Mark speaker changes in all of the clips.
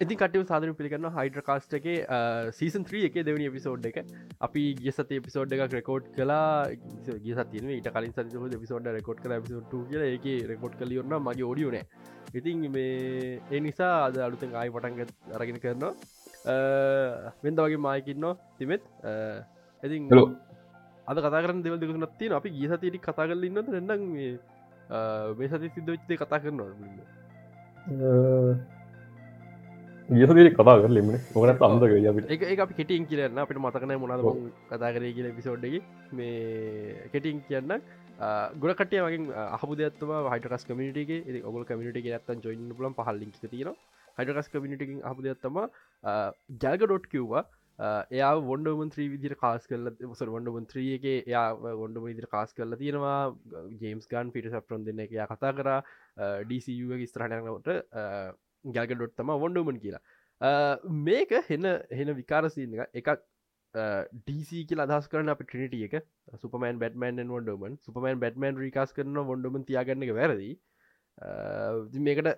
Speaker 1: ඉති කටව සාධන පිළිගන්න හයිඩ කාස්ට එක සීසන් 3 එක දෙවනි පිසෝඩ් එක. අපි ගිය සති පිසෝඩ් එකක් රෙකෝඩ් කලා ගිය සතින ඊට කලින් සති පිසෝඩ් රෙකෝඩ් කල පිසෝට් කිය එක රෙකෝඩ් කලියන්න මගේ ෝඩියෝන ඉතින් මේ ඒ නිසා අද අලුතෙන් ආයි පටන්ග අරගෙන කරනවා. වෙන්ද වගේ මායකින්න තිමෙත් ඇති අද කතා කරන දෙවල් දෙක නත්තින අපි ගිය සතිටි කතා කල ඉන්න රෙන්ඩ මේ සති සිද්ධච්චේ කතා කරනවා
Speaker 2: ගියසදේ කතා කරලෙම මොකනත් අම්දක අපිට
Speaker 1: එක අපි කෙටින් කියන්න අපිට මතකන මොනද කතා කරේ කියල පිසෝඩ්ඩ මේ කෙටින් කියන්න ගොඩකටේ වගේ අහබුදත්ව හයිටකස් කමිටගේ ඔගල් කමිට ඇත්තන් ජොයින්න පුලන් පහල්ලින් තින හයිටකස් කමිටකින් අහබුදත්තම ජල්ග ඩොට් කිව්වා. එයා වොන්ඩමන් ත්‍රී විදිර කාස් කල සර වොඩමන් ත්‍රියගේ එයා වොන්ඩම විදිර කාස් කරල තියෙනවා. ජේම්ස් ගන් පිට සප්‍රන් දෙන්න එක කතා කර. ඩීසිගේ ස්ත්‍රහනට ගැල්ග ඩොට් තම වොන්ඩමන් කියලා. මේක හෙන හෙන විකාරසින්න එකක්. ඩීසි කියල අදස් කරන අප ට්‍රිනිටිය එක. Superman batman wonder woman superman batman රිකාස් කරන වොන්ඩමන් තියාගන්න එක වැරදි. මේකට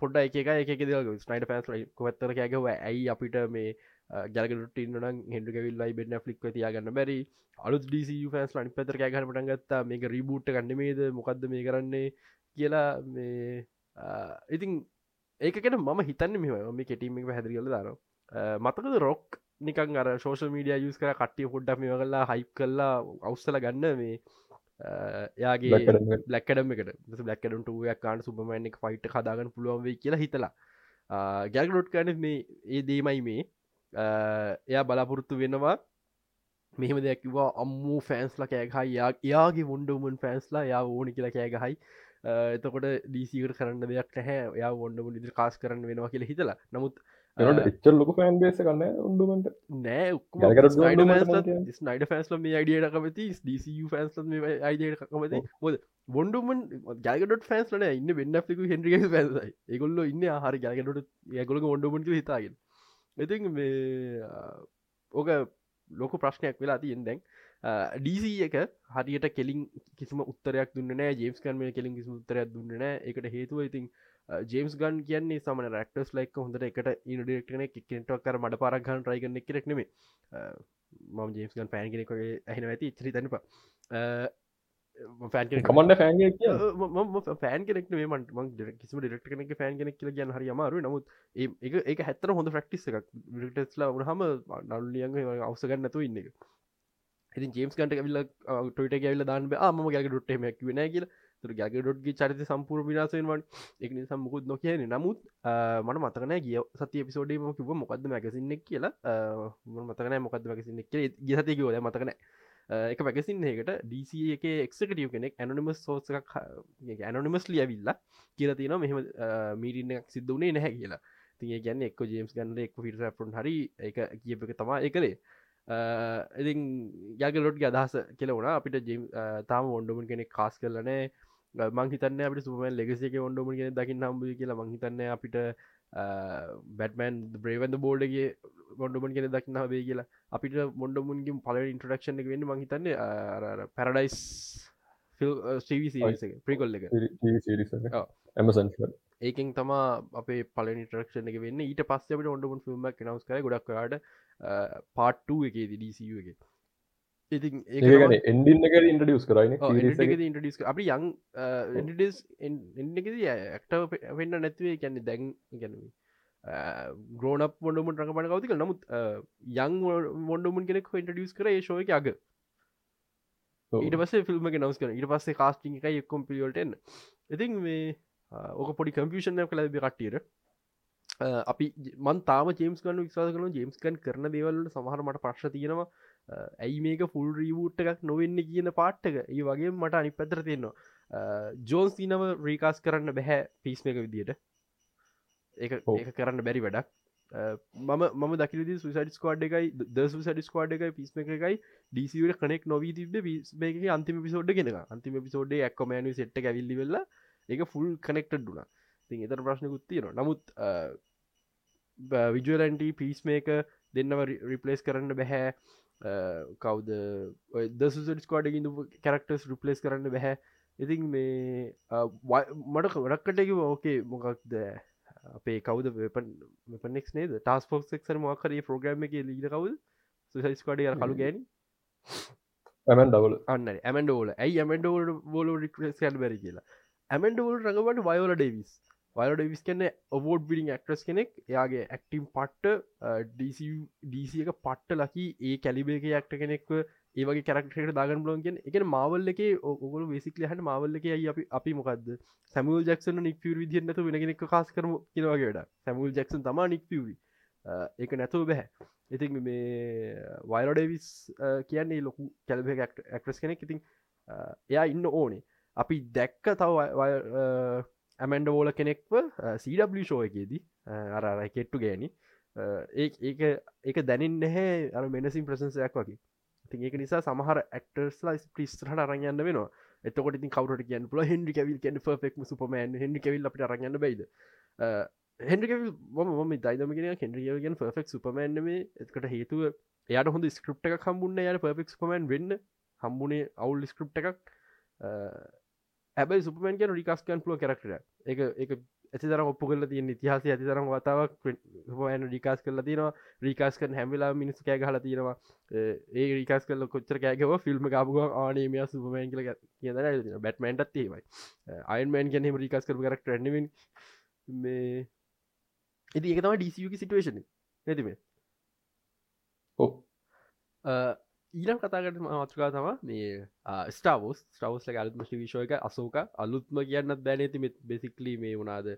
Speaker 1: පොඩ එක එක දල් ස්නයිට පෑස් කොත්තර කෑගව ඇයි අපිට මේ ගැලගටන්න හෙඩ විල්ලයි බෙන්න ෆලික් තියාගන්න බැරි? අලු ඩීසි ෆෑන්ස් ලනි පතර කෑගන පටන්ගත්තා මේක රීබූට් ගන්නමේද මොකක්ද මේ කරන්නේ? කියලා මේ ඉතින් ඒකට මම හිතන්න මෙම මේ කෙටීමක් හැදිරිගල දාන මතකද රොක් නිකන් අර ශෝෂල් මීඩිය යස් කර කට්ටිය හොඩ්ඩ මේ කල්ලා හයිප් කල්ලා අවස්සල ගන්න මේ යාගේ ලක්කඩම එකට. ලක්කඩට කාන සුපමෑන්ක් ෆයිට හදාගන්න පුළුවන්වේ කියලා හිතලා. ගැල්ගලොට් කන මේ ඒ දේමයි මේ. එයා බලාපොරොත්තු වෙනවා මෙහෙම දෙයක්වා අම්මූ ෆෑන්ස්ල කෑගහයි යාගේ වොන්ඩුමන් ෆෑන්ස්ලා යා ඕනි කියලා කෑගහයි එතකොට ඩීසිකට කරන්න දෙයක් නැහැ. යා වොන්ඩම ඉදිරි කාස් කරන්න වෙනවා කියල හිතලා. නමුත්
Speaker 2: එච්චර ලොක ෆෑන් බේස කන්න උන්ඩුමට
Speaker 1: නෑ ස්නයිඩ ෆෑස්ල මේ අයිඩියට කමති ඩීසිු ෆෑන්ස් අයිඩට කමති. ොද බොන්ඩුමන් ගල්ගට ෆෑන්ස්ලන ඉන්න වෙන්න ිකු හෙන්ඩිග ෆෑසයි ඒගොල්ල ඉන්න හරි ගල්ගට ගොල ොඩුමට හිතාගෙන. ඉතින් මේ ඕක ලොක ප්‍රශ්නයක් වෙලා තියෙන් දැන් ඩීසි එක හරියට කෙලින් කිසිම උත්තරයක් දුන්න ජේම්ස් කන් මේ කෙලින් කිසි උත්තරයක් දුන්න එකට හේතුව ඉතින් ජේම්ස් ගන් කියන්නේ සමන රක්ටස් ලයික් හොඳට එකට ඉන ඩෙක්ටන කෙන්ටක් කර මට පරක්ගන් රයිගන්න කෙරෙක්නෙම මම ජේම්ස් ගන් පෑන් කෙනෙකගේ ඇහෙන ඇති චරි තැනපා
Speaker 2: ෆෑන් කමන්ඩ ෆෑන්
Speaker 1: ෆෑන් කෙනෙක් මට ම කිසිම ඩෙක්ට කෙනෙක් ෆෑන් කෙනෙක් කියල ගැන හරි අමාරු නමුත් ඒ ඒක හැත්තර හොඳ ෆක්ටිස් එකක් ටස්ලා වහම නල්ලියන් අවසගන්නතු ඉන්න ඉති ජේම්ස් කන්ට විල්ල ටොට ගැවිල දාන්න ම ගැක ඩොට්ටමක් වෙන කියල. තුර ගැක ඩොට්ගේ චරිත සම්පූර් විනාසෙන්වන් එක නිසා මුකුත් නොකයන නමුත් මට මතකන ගිය සති පිසෝඩේම කිව මොකක්ද මැකසින්නෙක් කියලා. මතකන මොකක්ද මැකසින්නෙක් ගේ සතිය කිවල මතකනෑ එක පැකසින් එකට ඩC එක එක්කටියව කෙනෙක් ඇනනිමස් සෝසක් ඇනනිමස් ලියවිල්ලා කියලා තින මෙහම මීරින්නක් සිද්ධ වනේ නැහැ කියලා. තිය ගැන්න එක් ජේම්ස් ගන්න එක් පිට පොන් හරි එක කියප එක තමා එකලේ ඉතින් යගලොට් අදහස කෙලවුණ අපිට ජම් තාම ඔොන්ඩුමන් කෙනෙක් කාස් කරලනෑ මංහිතන්න අපට සුපමන් ලෙගසික ඔොන්ඩුමන් කෙන දකින්න හම්බ කියලා මංහිතන්න අපිට බැටමන් බ්‍රේවන්ද බෝඩගේ මොඩුමන් කෙන දක්න වේ කියලා. අපිට මොඩමුන්ගේ පල ඉන්ට්‍රඩක්ෂන් එක වෙන්න මහිතන්න පැරඩයිස් ප්‍රිකොල් එක
Speaker 2: ඇමසන්
Speaker 1: ඒකින් තමා අපේ පල නිටරක්ෂණ එක වෙන්න. ඊට පස්සට ඔොඩුන් ිල්ම් නවස් කර ගොඩක්වාට පාට්ටූ එක දිසිය එක.
Speaker 2: එන්ඩින්න එක. ඉන්ටඩියස් කරයින
Speaker 1: ඉන්ටඩිස් අපි යං එඩස් එන්නකද ඇක්ට වෙන්න නැතිවේ කැන්නේ දැන් ගැනව ග්‍රෝන ොඩමුට රඟපන කවතික නමුත් යං මොඩමුන් කෙනෙක් ඉන්ටඩියස් කර ශෝය අග. ඊට පස ෆිල්ම නවස් කන ඉට පස්සේ කාස්ටිං එක එක්කොම් පිියල්ටෙන් ඉතින් මේ ඕක පොඩි කම්පියෂන් කල කට්ටියට අපි මන් තාම ජේම්ස් කන්න විශවාස කන ජේම්ස්කන් කරන දේවල්ට සමහර මට ප්‍රශ් තියෙනවා. ඇයි මේක ෆුල් රීවූට් එකක් නොවෙන්න කියන පාට්ටක ඒ වගේ මට අනි පැතර තියෙනවා ජෝන්ස් තිනව රීකාස් කරන්න බැහැ පිස් එක විදියට ඒ ඒක කරන්න බැරි වැඩක්. මම ම දකිලද සුසඩ ස්කවාඩ් එකයි ද සුසඩ ස්කවාඩ් එකයි පිස්ම එකයි ඩීසිවට කනෙක් නොවී තිබ පිස්මක අන්තිම පිසෝඩ් ගෙන අන්තිම පිසෝඩ් එක්කමෑන සෙට් ඇවිල්ලි වෙල්ලා ඒක ෆුල් කනෙක්ටඩ්ඩුනා ති එතර ප්‍රශ්නකුත් තියෙන නමුත් විජුවලන්ට පිස් මේක දෙන්නව රිපලේස් කරන්න බැහැ. කවද? දසුසට ස්කෝඩ ඉඳ කැරක්ටර්ස් රිපලේස් කරන්න බැහැ. ඉතින් මේ මට රක්කටකිව ඕකේ මොකක්ද? අපේ කවද? පනෙක් නේද? ටස් පොක් එක්සර මක්කරේ ප්‍රෝග්‍රම එක ලීද කවද? සුසයිස්කඩ කලු ගෑන
Speaker 2: ඇමන් දවල
Speaker 1: අන්න ඇමන්ඩෝල ඇයි ඇමන්ඩෝල බෝල රික්ස් කැල් බැරි කියලා? ඇමන්ඩෝල් රඟවට වයෝල ඩේවිස් වයල ඩේවිස් කන්න ඔවෝඩ් බිඩිං ඇක්ට්‍රස් කෙනෙක්. එයාගේ ඇක්ටම් පට්ට ඩීසි එක පට්ට ලකි ඒ කැලිබේක ඇක්ට කෙනෙක්ව ඒවගේ කරක්ටට දාගන් බ්ලොන්ගෙන් එක මවල් එක ඔගොල වෙසිකල හට මවල්ල එක අපි අපි මොකක්ද සැමුල් ජක්සන නික් විදින්නතු වෙනගෙනෙක් කාස් කරම කියනවාගේට සැමුල් ජක්සන් තමා නික් ඒක නැතුව බැහැ ඉතින් මේ වයිරඩවිස් කියන්නේ ලොකු කැල්බ ඇක්ට්‍රස් කෙනෙක්. ඉතින් එයා ඉන්න ඕනේ. අපි දැක්ක තව ඇමන්ඩ ෝල කෙනෙක්ව සW ෂෝයකේදී අර කෙට්ටු ගෑනි ඒ ඒක දැනින් නැහැ අර මෙනසින් ප්‍රසන්සයක් වගේ. ති ඒක නිසා සමහර ඇක්ටර්ස්ලා පිස්ටහට අරගන්න වෙනවා. එතකොට ඉතින් කවරට කියන්න පුල හෙන්ඩි කවිල් කියන ෆෙක් සුපමන් හෙන්ඩි කවිල් අපට අරගන්න බයිද? හෙන්ඩිකවිල් ම දයිදමගෙන කෙන්ඩියගෙන් ෆෙක් සුපමන්ම එකට හේතුව එයට හොඳ ස්ක්‍රප් එක කම්බුන්න යට පෙක් පමන් වෙන්න හම්බුණේ අවුල් ස්ක්‍රප් එකක්. ඇබයි සුපමන් කියන රිකස්කන් පුල කරක්ට එක එක ඇති තර ඔප්පු කල තිය ඉතිහාස ඇති තරම් වතාවක් හන රිකාස් කල තිනවා රීකාස්කන් හැමිලා මිනිස් කෑ හල තියෙනවා. ඒ රිකාස් කල කොච්චර කෑකව ෆිල්ම් කාපුග ආනේමය සුපමන් කල කියන බැට්මන්ටත් ඒවයි අයින්මන් ගැන රිකාස් කර කරක් ට්‍රන්ඩමින් මේ ඉති එක තම ඩීසියකි සිටුවේශන නැතිමේ ඊලම් කතාකට මත්‍රකා තම මේ ස්ටාවෝස් ස්ටවස් අලුත්ම විශෝයක අසෝක අලුත්ම කියන්නත් බැන ඇති බෙසික්ලි මේ වුණාද?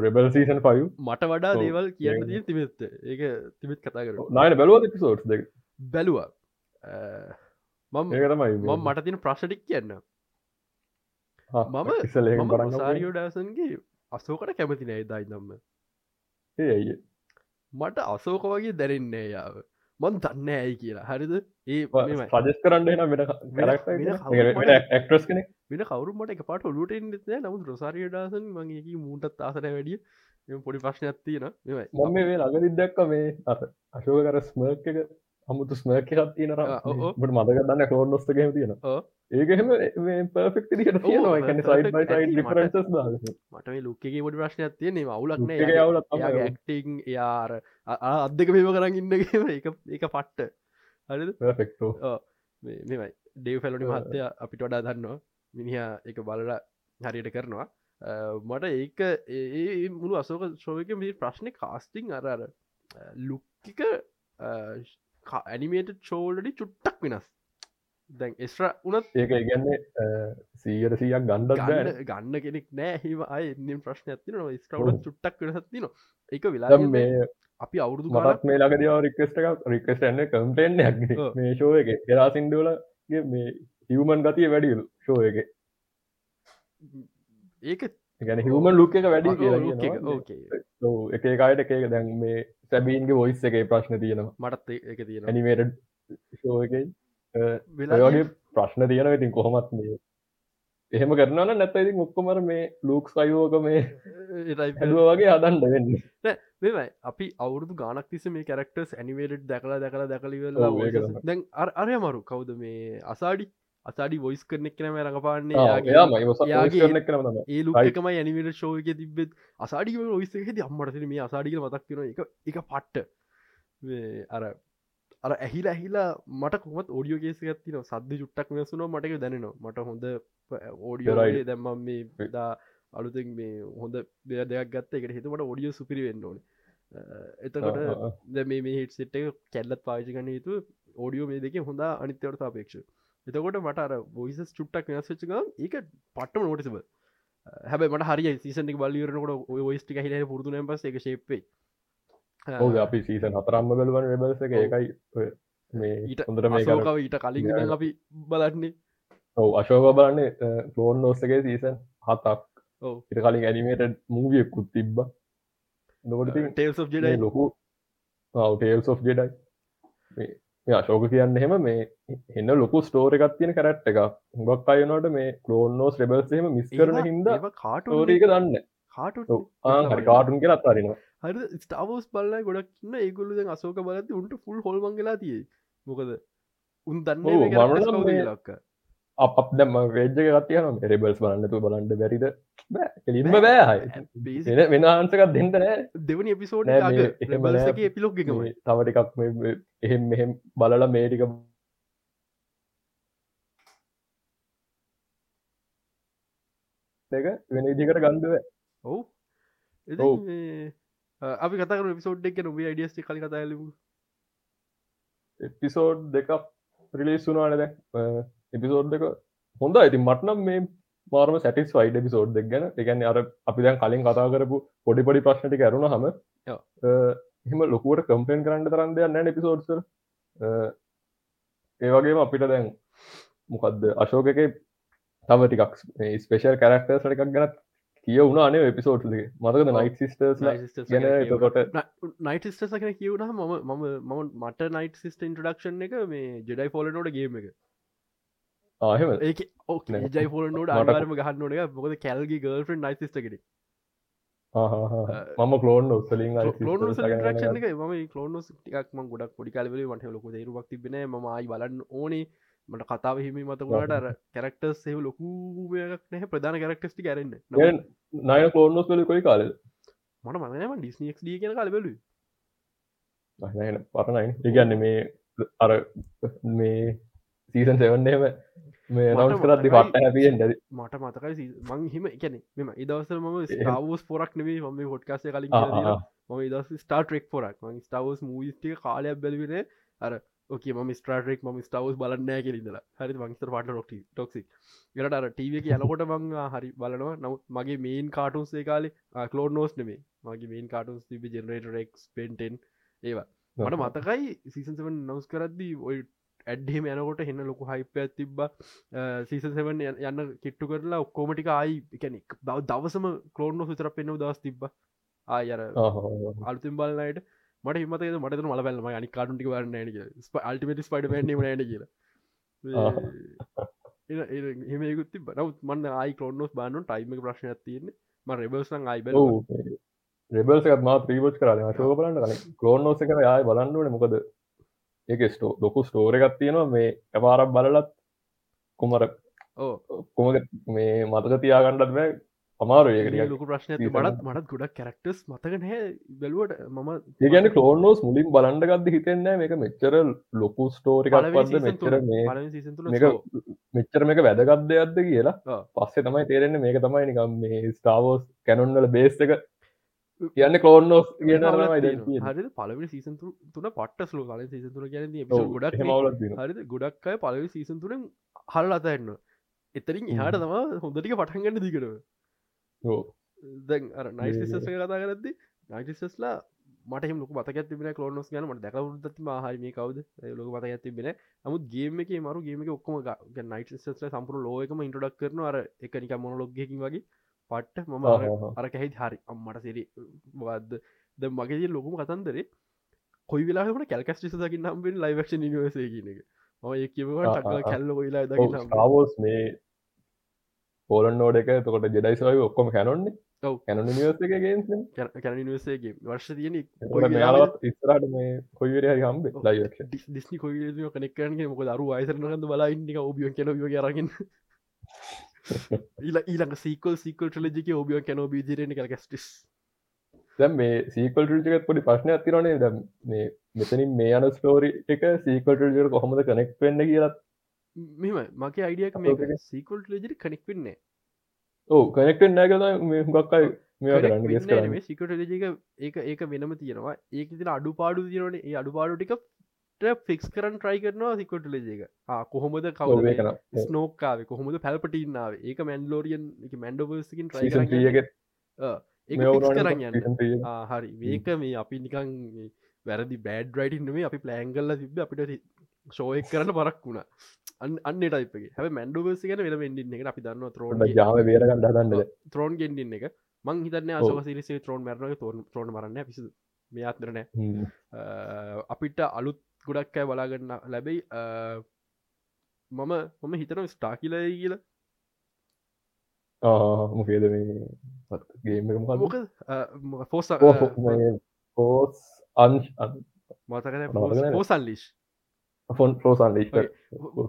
Speaker 2: රෙබල් සීසන් පය
Speaker 1: මට වඩා දේවල් කියන්න දී තිබෙත්ත ඒක තිබෙත් කතා කර
Speaker 2: නයින බැලුව පිසෝට් දෙ
Speaker 1: බැලුවා. මම
Speaker 2: ඒකතමයි
Speaker 1: මම මට තින ප්‍රශ්ටික් කියන්න. මම
Speaker 2: ඉසල
Speaker 1: සාරියෝ ඩාසන්ගේ අසෝකට කැමති නෑ දයි දම්ම
Speaker 2: ඒ ඇයි
Speaker 1: මට අසෝක වගේ දැරෙන්නේ යාව. මන් දන්න ඇයි කියලා. හරිද? ඒ
Speaker 2: පජස් කරන්න ක්ටස් කෙනෙ
Speaker 1: වෙන කවරුමට එක? පාට ඔලුට න. නමුත් රොසාරිය ඩාසන් මගේ මූටත් ආසර වැඩිය. පොඩි ප්‍රශ්නයක් තියෙන
Speaker 2: මම මේ ළඟරිත් දැක්ක මේ අශෝක කර ස්මර්ක් එක අමුතු ස්මර්ක එකක් තියෙන ට මදගදන්න කලෝන් නොස්ත ගෙම තියෙන ඒකහෙම දාග
Speaker 1: මට ලුක්කගේ පොඩි ප්‍රශ්නයක් තියෙන අවුලක් නෑ. ඇක්ටිං යාර අදක මේම කරන්න ඉන්නගේම එක පට්ට. හරිද?
Speaker 2: පර්ෆෙක්ටෝ
Speaker 1: මෙමයි ඩේව් ෆැලොනි මහත්තය අපිට වඩා දන්නවා. මිනිහා එක බලලා හරියට කරනවා. මට ඒක ඒ මුළු අසෝක ශෝක මේ ප්‍රශ්නය කාස්ටිං අරර ලුක්කික ඇනිමේට චෝල්ඩි චුට්ටක් වෙනස්. දැන් එස්්‍ර උනත්
Speaker 2: ඒක ඉගන්නේ සීයට සියක් ගණ්ඩ
Speaker 1: ගන්න කෙනෙක් නෑ. හිම අය එ ප්‍රශ්න ඇතින ස්ටවල චුට්ටක් වෙනසත්තින එක වෙලා
Speaker 2: මේ
Speaker 1: අපි අවුරුදු
Speaker 2: මටත් මේ ලකදව රික්ස්ට එකක් රික්ස්ට එන්න කම්පෙන්න්න ඇ මේ ශෝ එක. එලා සින්ඩුවලගේ මේ හිවමන් ගතිය වැඩියලු ශෝ එක.
Speaker 1: ඒක
Speaker 2: ගැන හිවමන් ලුක් එක වැඩි කියලා එක එකයට එක දැන් මේ සැබීන්ගේ වොයිස් එක ප්‍රශ්න තියෙනවා.
Speaker 1: මටත් එක තියෙන
Speaker 2: එක වෙලාගේ ප්‍රශ්න තියෙන ඉතින් කොහොමත් මේ එහෙම කරනන නැත ඉතින් ඔක්කොමර මේ ලූක් සයෝක මේ හැදුව වගේ හදන්ඩ වෙන්න.
Speaker 1: මෙමයි අපි අවුරදු ගානක් තිස මේ කැරක්ටර්ස් ඇනිවේට් දැකලා දැකලා දැකලිවෙල්ලා දැන් අරය මරු කවුද මේ අසාඩි අසාඩි වොයිස් කරනෙක් කනම රඟපාන්නේ. ඒ ලුකම ඇනිමට ශෝක තිබෙත් අසාඩි ඔයිස්සහෙද අම්මටන මේ අසාඩික මතක් වෙන එක එක පට්ට. අර අර ඇහිලා ඇහිලා මට කොමත් ෝඩියෝ කේසිගත් තින සද්ද චුට්ටක් වෙනසුන මටක දැනවා මට හොඳ ඕඩියෝ දැම්ම මේ පෙදා අලුතෙන් මේ හොඳ දෙය දෙයක් ගත්ත එකට හිතමට ෝඩියෝ සුපිරි වෙන්න ඕන. එතකොට ද මේ හිට සිට් එක කැල්ලත් පාචිකන යුතු ඕඩියෝ මේ දෙක හොඳ අනිත්‍යවට සාපේක්ෂ එතකොට මට අර බොයිස චුට්ටක් වෙනස්චක ඒක පට්ටම නෝටිසබ හැබ මට හරි සීසනක් බලරනකොට ඔයිස්ටික හිල පුරදු නම්පස එක ශේපේ
Speaker 2: ඕ අපි සීසන් හතරම්ම බලවන වෙබලස එක ඒකයි මේ
Speaker 1: ඊට හොඳට මේකව ඊට කලින් අපි බලන්නේ.
Speaker 2: ඔව අශෝක බලන්නේ ෆලෝන් නෝස්සගේ සීසන් හතක්. ඉට කලින් ඇනිමේට මූවියකුත් තිබ්බ. නොකට
Speaker 1: ජෙඩයි
Speaker 2: ලොකු ටේල්ස් of ජෙඩයි අශෝක කියන්න එහෙම මේ එන්න ලොකු ස්ටෝර එකක් තියෙන කරට් එක හුඟක් අයනට මේ කලෝන්නෝස් රෙබල්සේම මිස් කරන හිද කාටෝරීක දන්න කාටුන් කෙන අත්තාරෙනවා
Speaker 1: හරි ස්ටාවෝස් බලන්න ගොඩක්න්න ඒගොල්ලු දැන් අසෝක බලති උන්ට ෆුල් හොල්මංගලා තිය මොකද? උන් දන්න ලක්ක
Speaker 2: අප දැම වේජ්ජක ගත්තියන රෙබල්ස් බලන්නතු බලන්ඩ බැරිද? කෙලින්ම බෑහයි වෙන වෙනහන්සකක් දෙන්න නෑ.
Speaker 1: දෙවනි එපිසෝඩ් එපිලොග්
Speaker 2: තවට එකක් එහෙම මෙහෙම බලල මේටික එක වෙන ඉදිකට ගන්දුව
Speaker 1: ඔවු. අපි කතර පිසෝඩ් එක නොබ අඩියස්ටි කලි කතාලමු
Speaker 2: එපිසෝඩ් දෙකක් ප්‍රිලිස් වුනාන දැ එපිසෝඩ් එක හොඳ ඇති මටනම් මේ මාරම සැටිස් වයිඩ පිසෝඩ් දෙක් ගැන. එකන අර අපි දැන් කලින් කතා කරපු පොඩි පොඩි ප්‍රශ්නටි කරුණ හම එහම ලොකුවට කම්පෙන් කරන්න තරන්ද යන්න එපිසෝඩ්ස ඒවගේම අපිට දැන් මොකක්ද අශෝක එක තම ටිකක් ස්පේෂල් කරක්ටර්ස් එකක් ගැනත් කිය වුණනේ එපිසෝඩ්ලගේ මතකද නයිට සිිස්ටර්ස් ගැන එතකොට?
Speaker 1: නයිට ස්ටසකන කියවුණ ම ම ම මට නයිට සිිස්ට ඉන්ට්‍රඩක්ෂන් එක මේ ජෙඩයි ෆෝලනෝට ගේම එක ඒක ඕ ජයි ෆෝල නෝට අරම ගහන්න නොක මොකද කැල්ගේ ගල්ෆ නයිස්ටකට
Speaker 2: මම කලෝන් ඔස්සලින්
Speaker 1: ම කලෝන ටිකක්ම ගොඩක් පොඩි කලවල මට ලොක දරුවක් තිබෙන ම අයි බලන්න ඕනේ. මට කතාව හිම මත වුණට අර කැරක්ටර් සෙව ලොකුයක් නැහ. ප්‍රධාන කැරක්ටස්ටි කරන්න
Speaker 2: නය කලෝන්නොස් වල කොයි කාල
Speaker 1: මට මනම ඩිස්නික් ඩිය කියන කාල බලු
Speaker 2: පරණයි. ඒගන්න මේ අර මේ සීසන් සෙවන්නේම මේ නවස් කරත් පට හැපියෙන් ද
Speaker 1: මට මතකයි මං හිම එකන මෙම ඉදවසර ම ස්ටාවෝස් පොරක් නෙවේ ම හොට්කාසේ කලින් ම දස් ස්ටාටරෙක් පොරක් මං ස්ටාවෝස් මූස්ටික කාලයක් බැලවෙන අර ඕක ම ස්ටරෙක් ම ස්ටවස් බලන්න කෙලින්දල හරි මංස්තර පට ොක්ට ටොක්සි ගට අර ටීවක යනකොට මං හරි බලනවා. නමුත් මගේ මේන් කාටුන්සේ කාලේ කලෝඩ් නෝස් නෙමේ මගේ මේන් කාටුන්ස් තිබ ජෙනරේටරෙක් පෙන්ටෙන් ඒවා. මට මතකයි සිසන්සවන් නවස් කරද්දී ඔයි ඇඩ්හෙම යනකොට හෙන්න ලොකු හයිප තිබ්බ. සීසසවන් යන්න කිට්ටු කරලා ඔක්කෝමටික ආයි එකනෙක් බව දවසම කලෝන්න සුතර පෙන්ව දවස් තිබ්බ. ආයර අල්තිම් බලන්නයට මට හිමත මට මල බැලම අනි කාටුටි වරන්න අල්ටිමට ස්පයිඩ පෙන්ීම න කියලා. එමකුත් බනවත් මන්න ආයි කලෝන්නොස් බානු ටයිම ප්‍රශ්න තියන්නේ. ම රෙබර්සන් අයිබ
Speaker 2: රෙබල්සකත් මා ප්‍රීවච් කරන ශෝක බලන්න කලෝන්නෝස කර යාය බලන්නවන මොකද ඒක ස්ටෝ ලොකු ස්ටෝර එකක් තියෙනවා. මේ ඇපාරක් බලලත් කුමර කොම මේ මතක තියාගණ්ඩත් බෑ. අමාරු ඒකට
Speaker 1: ලොකු ප්‍රශ්න මටත් මටත් ගොඩක් කැරක්ටස් මතක නෑ බැලුවට මම
Speaker 2: ඒගැන කලෝනෝස් මුලින් බලන්ඩගත්ද හිතෙන්න මේක මෙච්චර ලොකු ස්ටෝරිකක් පද මෙච්චර මේ මෙච්චර මේක වැදගත්දයක්ද කියලා පස්සේ තමයි තේරෙන්නේ මේක තමයි නිකම් මේ ස්ටාවෝස් කැනොන්නල බේස් එක කියන්න කලෝන්නෝස් කියන
Speaker 1: හරි පලවි සීසන් තුන පට ස්ලෝ කල සීසන් තුර කියන ගොඩක් හරි ගොඩක් අය පලවි සීසන් තුරෙන් හල් අතන්න එතරින් එහාට තම හොඳටික පටන්ගන්න දිකරව දැන් අර නයිස් කතා කරදදි නයිටිසස්ලා මට ලොක මතක තිබෙන කලෝනොස් ගන. මට දැකවුදත් මහරි මේ කවද? ලොක මතක තිබෙන නමුත් ගේම එක මරු ගේම ඔක්කම නයිට සම්පුර ලෝකම ඉන්ටඩක් කරන අර එකනික මොනොලොග්ගකින් වගේ පට්ට මම අර කැහි හරි. අම්මට සිරි වද ද මගේ ලොකුම කතන්දරේ කොයි වෙලාට කැල්කස්ටිස දකින්න හම්බෙන් ලයිවක්ෂ නිවසේ කියන එක. ඔය කිවට කැල්ල වෙලා
Speaker 2: දකිවෝස් මේ පෝලන් නෝඩ එක. තකොට ජෙඩයිසවයි ඔක්කොම කැනොන්නේ කැන නිවසගේ
Speaker 1: වර්ෂ තියන
Speaker 2: ඉස්රට මේ හම්බ ලයිවක්ෂ
Speaker 1: ඩිස්නි කොයි කනෙක්කරගේ මොක දරු අයිසරනගඳ බලයින්නික ඔබියන් කෙන රගෙන ඊලා ඊළඟ සීකල් සීකල් ටලජික ඔබිය කැන බීජරන කස්ටිස්
Speaker 2: දැම් මේ සීකල් ටජකත් පොඩි ප්‍රශ්න ඇතිරනේ ද මේ මෙතනින් මේ යන ස්ටෝරි එක සීකල්ටජර කොහොමද කනෙක් වෙන්න කියලත්
Speaker 1: මෙම මගේ අයිඩියක මේ සීකල් ලජරි කනෙක් වෙන්නේ
Speaker 2: ඕ කනෙක්ටෙන් නෑ කත මේ ගක්කයි මේ
Speaker 1: සිකට ලජක ඒක ඒක වෙනම තියෙනවා. ඒක තින අඩු පාඩු තියනනේ ඒ අඩු පාඩු ටික ෆික්ස් කරන් ට්‍රයි කරනවා සිකොට ලජක කොහොමද කව ස්නෝකාව කොහොමද පැල්පටින්නාව ඒක මැන්ලෝරියන් එක මැන්ඩෝවර්සිකින් ට්‍රයි කරන්න හරි. මේක මේ අපි නිකං වැරදි බෑඩ් රයිටන්ේ අපි ප්ලෑන්ගල්ල තිබ අපිට ශෝයක් කරන්න පරක් වුණා. අන්න ටයිපගේ හැ මැන්ඩෝවර්සි ගන වෙන වෙන්ඩින්න එක අපි දන්න තරෝන්
Speaker 2: ජාව බේරගන්න දන්න
Speaker 1: ත්‍රෝන් ගෙන්ඩින්න එක. මං හිතන්න අසවසිරිසේ ත්‍රෝන් මැරනක තෝන් ත්‍රෝන් මරන්න පිසි මේ අත්තරනෑ අපිට අලුත් ගොඩක් අය බලාගන්න ලැබෙයි. මම මම හිතන ස්ටා කියලයි කියල.
Speaker 2: මොකේද මේගේම
Speaker 1: ෆෝස්
Speaker 2: පෝස් අං
Speaker 1: මතක පෝසල්ලිෂ්
Speaker 2: ෆොන් ෆෝසන් ලිස්ට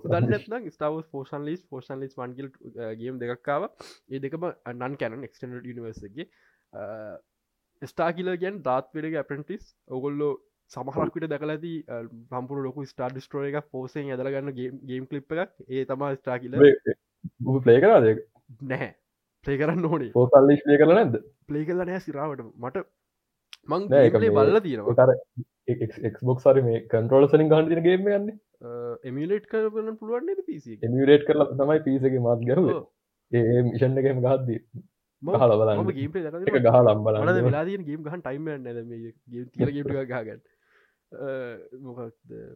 Speaker 1: දන්න ස්ටාව පෝෂන් ලිස් පෝෂන් ලිස් වන්ගල් ගේම් දෙකක්කාව ඒ දෙකම අන්නන් කැනන් එක්ටඩ නිවර්සගේ ස්ටා කියල ගැන් දාත් පෙඩග ඇපටිස් ඔගොල්ලෝ සමහරක්විට දැකල ඇති පම්පුර ලොකු ස්ටා ඩිස්ට්‍රෝ එක පෝසෙන් ඇදලගන්න ගේම් කලිප් එකක්. ඒ තමා ස්ටා කියල
Speaker 2: ප්ලේ කරද
Speaker 1: නැහැ. ප්ලේ කරන්න ඕනේ.
Speaker 2: පෝසල් ලේ කරන නැද
Speaker 1: ප්ලේ කල නෑ සිරාවට මට මං බල්ල තියෙනවා.
Speaker 2: එක්බොක් සරි මේ කන්ට්‍රෝල සනින් ගන්න තින ගේම යන්න
Speaker 1: එමිලේට් කරන පුළුවන් පිසි
Speaker 2: එමිලේට් කරලා තමයි පිසගේ මාත් ගැව ඒ මිෂන් එකම ගහද්දී ගහල බලන්න.
Speaker 1: ගේම ගහන් ටයිම න ගහගන්න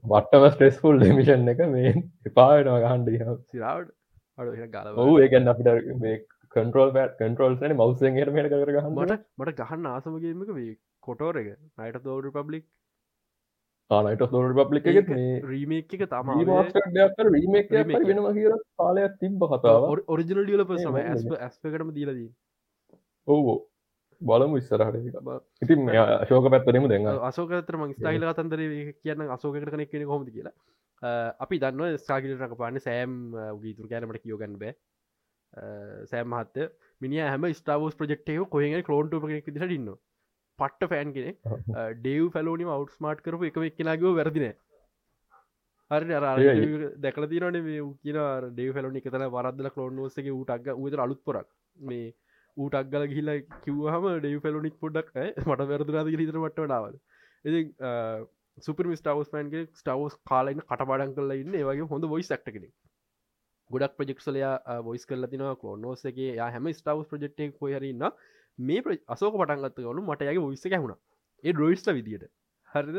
Speaker 2: වටම ස්ට්‍රෙස්ෆුල් මිෂන් එක මේ එපානවා ගහන්ඩ
Speaker 1: සිරාවට ගල
Speaker 2: ඒකන් අපිට මේ කන්ටරෝල් බට කන්ටරෝල් න මවසෙන් හරමට කර ගහන්න.
Speaker 1: මට මට ගහන්න ආසමගේමක වේ කොටෝර එක. නයිට තෝර පබ්ලික්
Speaker 2: ආනයිට තෝර පබ්ලික් එක
Speaker 1: රීමේක් එක තම
Speaker 2: රීමේක් වෙනම කියර කාලයක් තිබ්බ කතාව
Speaker 1: ඔරිජිනල් ියල පසම ඇස්පකටම දීලදී
Speaker 2: ඔවෝ බලමු ඉස්සරහට ඉතින් අශෝක පැත්තරම දෙන්න
Speaker 1: අසෝකතර ම ස්ටයිල අතන්දර කියන්න අසෝකට කනෙක් කෙන හොමද කියලා. අපි දන්න ස්කාගිලටක පාන්න සෑම් ගීතුර කෑනමට කියෝගන්න බෑ. සෑම් මහත්ත මිනි හැම ස්ටාවස් ප්‍රජෙක්ටයක කොහ කලෝන්ට කෙනෙක් දිට ඉන්න පට්ට ෆෑන් කෙනෙ ඩේව් පැලෝනි අවට් ස්මාට් කරපු එක එක්කෙනගව වැරදින දැකල තිරන මේ කියන ඩේ පැලනි එකතන වරදල කලෝන්නෝසගේ ඌටක්ග ඌත අලුත් පොරක්. මේ ඌටක් ගල ගිහිලා කිව්හම ඩේ පැලොනික් පොඩක් මට වැරදුරාද හිතර මට නාවල ඉති සුපර ස්ටවස් පන්ගේ ස්ටවස් කාලයින්න කටපාඩන් කරලා ඉන්න ඒවගේ හොඳ වොයිස් ක්ට කෙනෙ ගොඩක් ප්‍රජෙක්සලයා වොයිස් කරල තින කලෝනෝසගේ ය හැම ස්ටවස් ප්‍රජෙක්්ටේ කොහරන්න මේ අසෝක පටන්ගත්ත ගනු මට යගේ වොයිස්ස හැුණ ඒ ඩොයිස්ට විදියට. හරිද?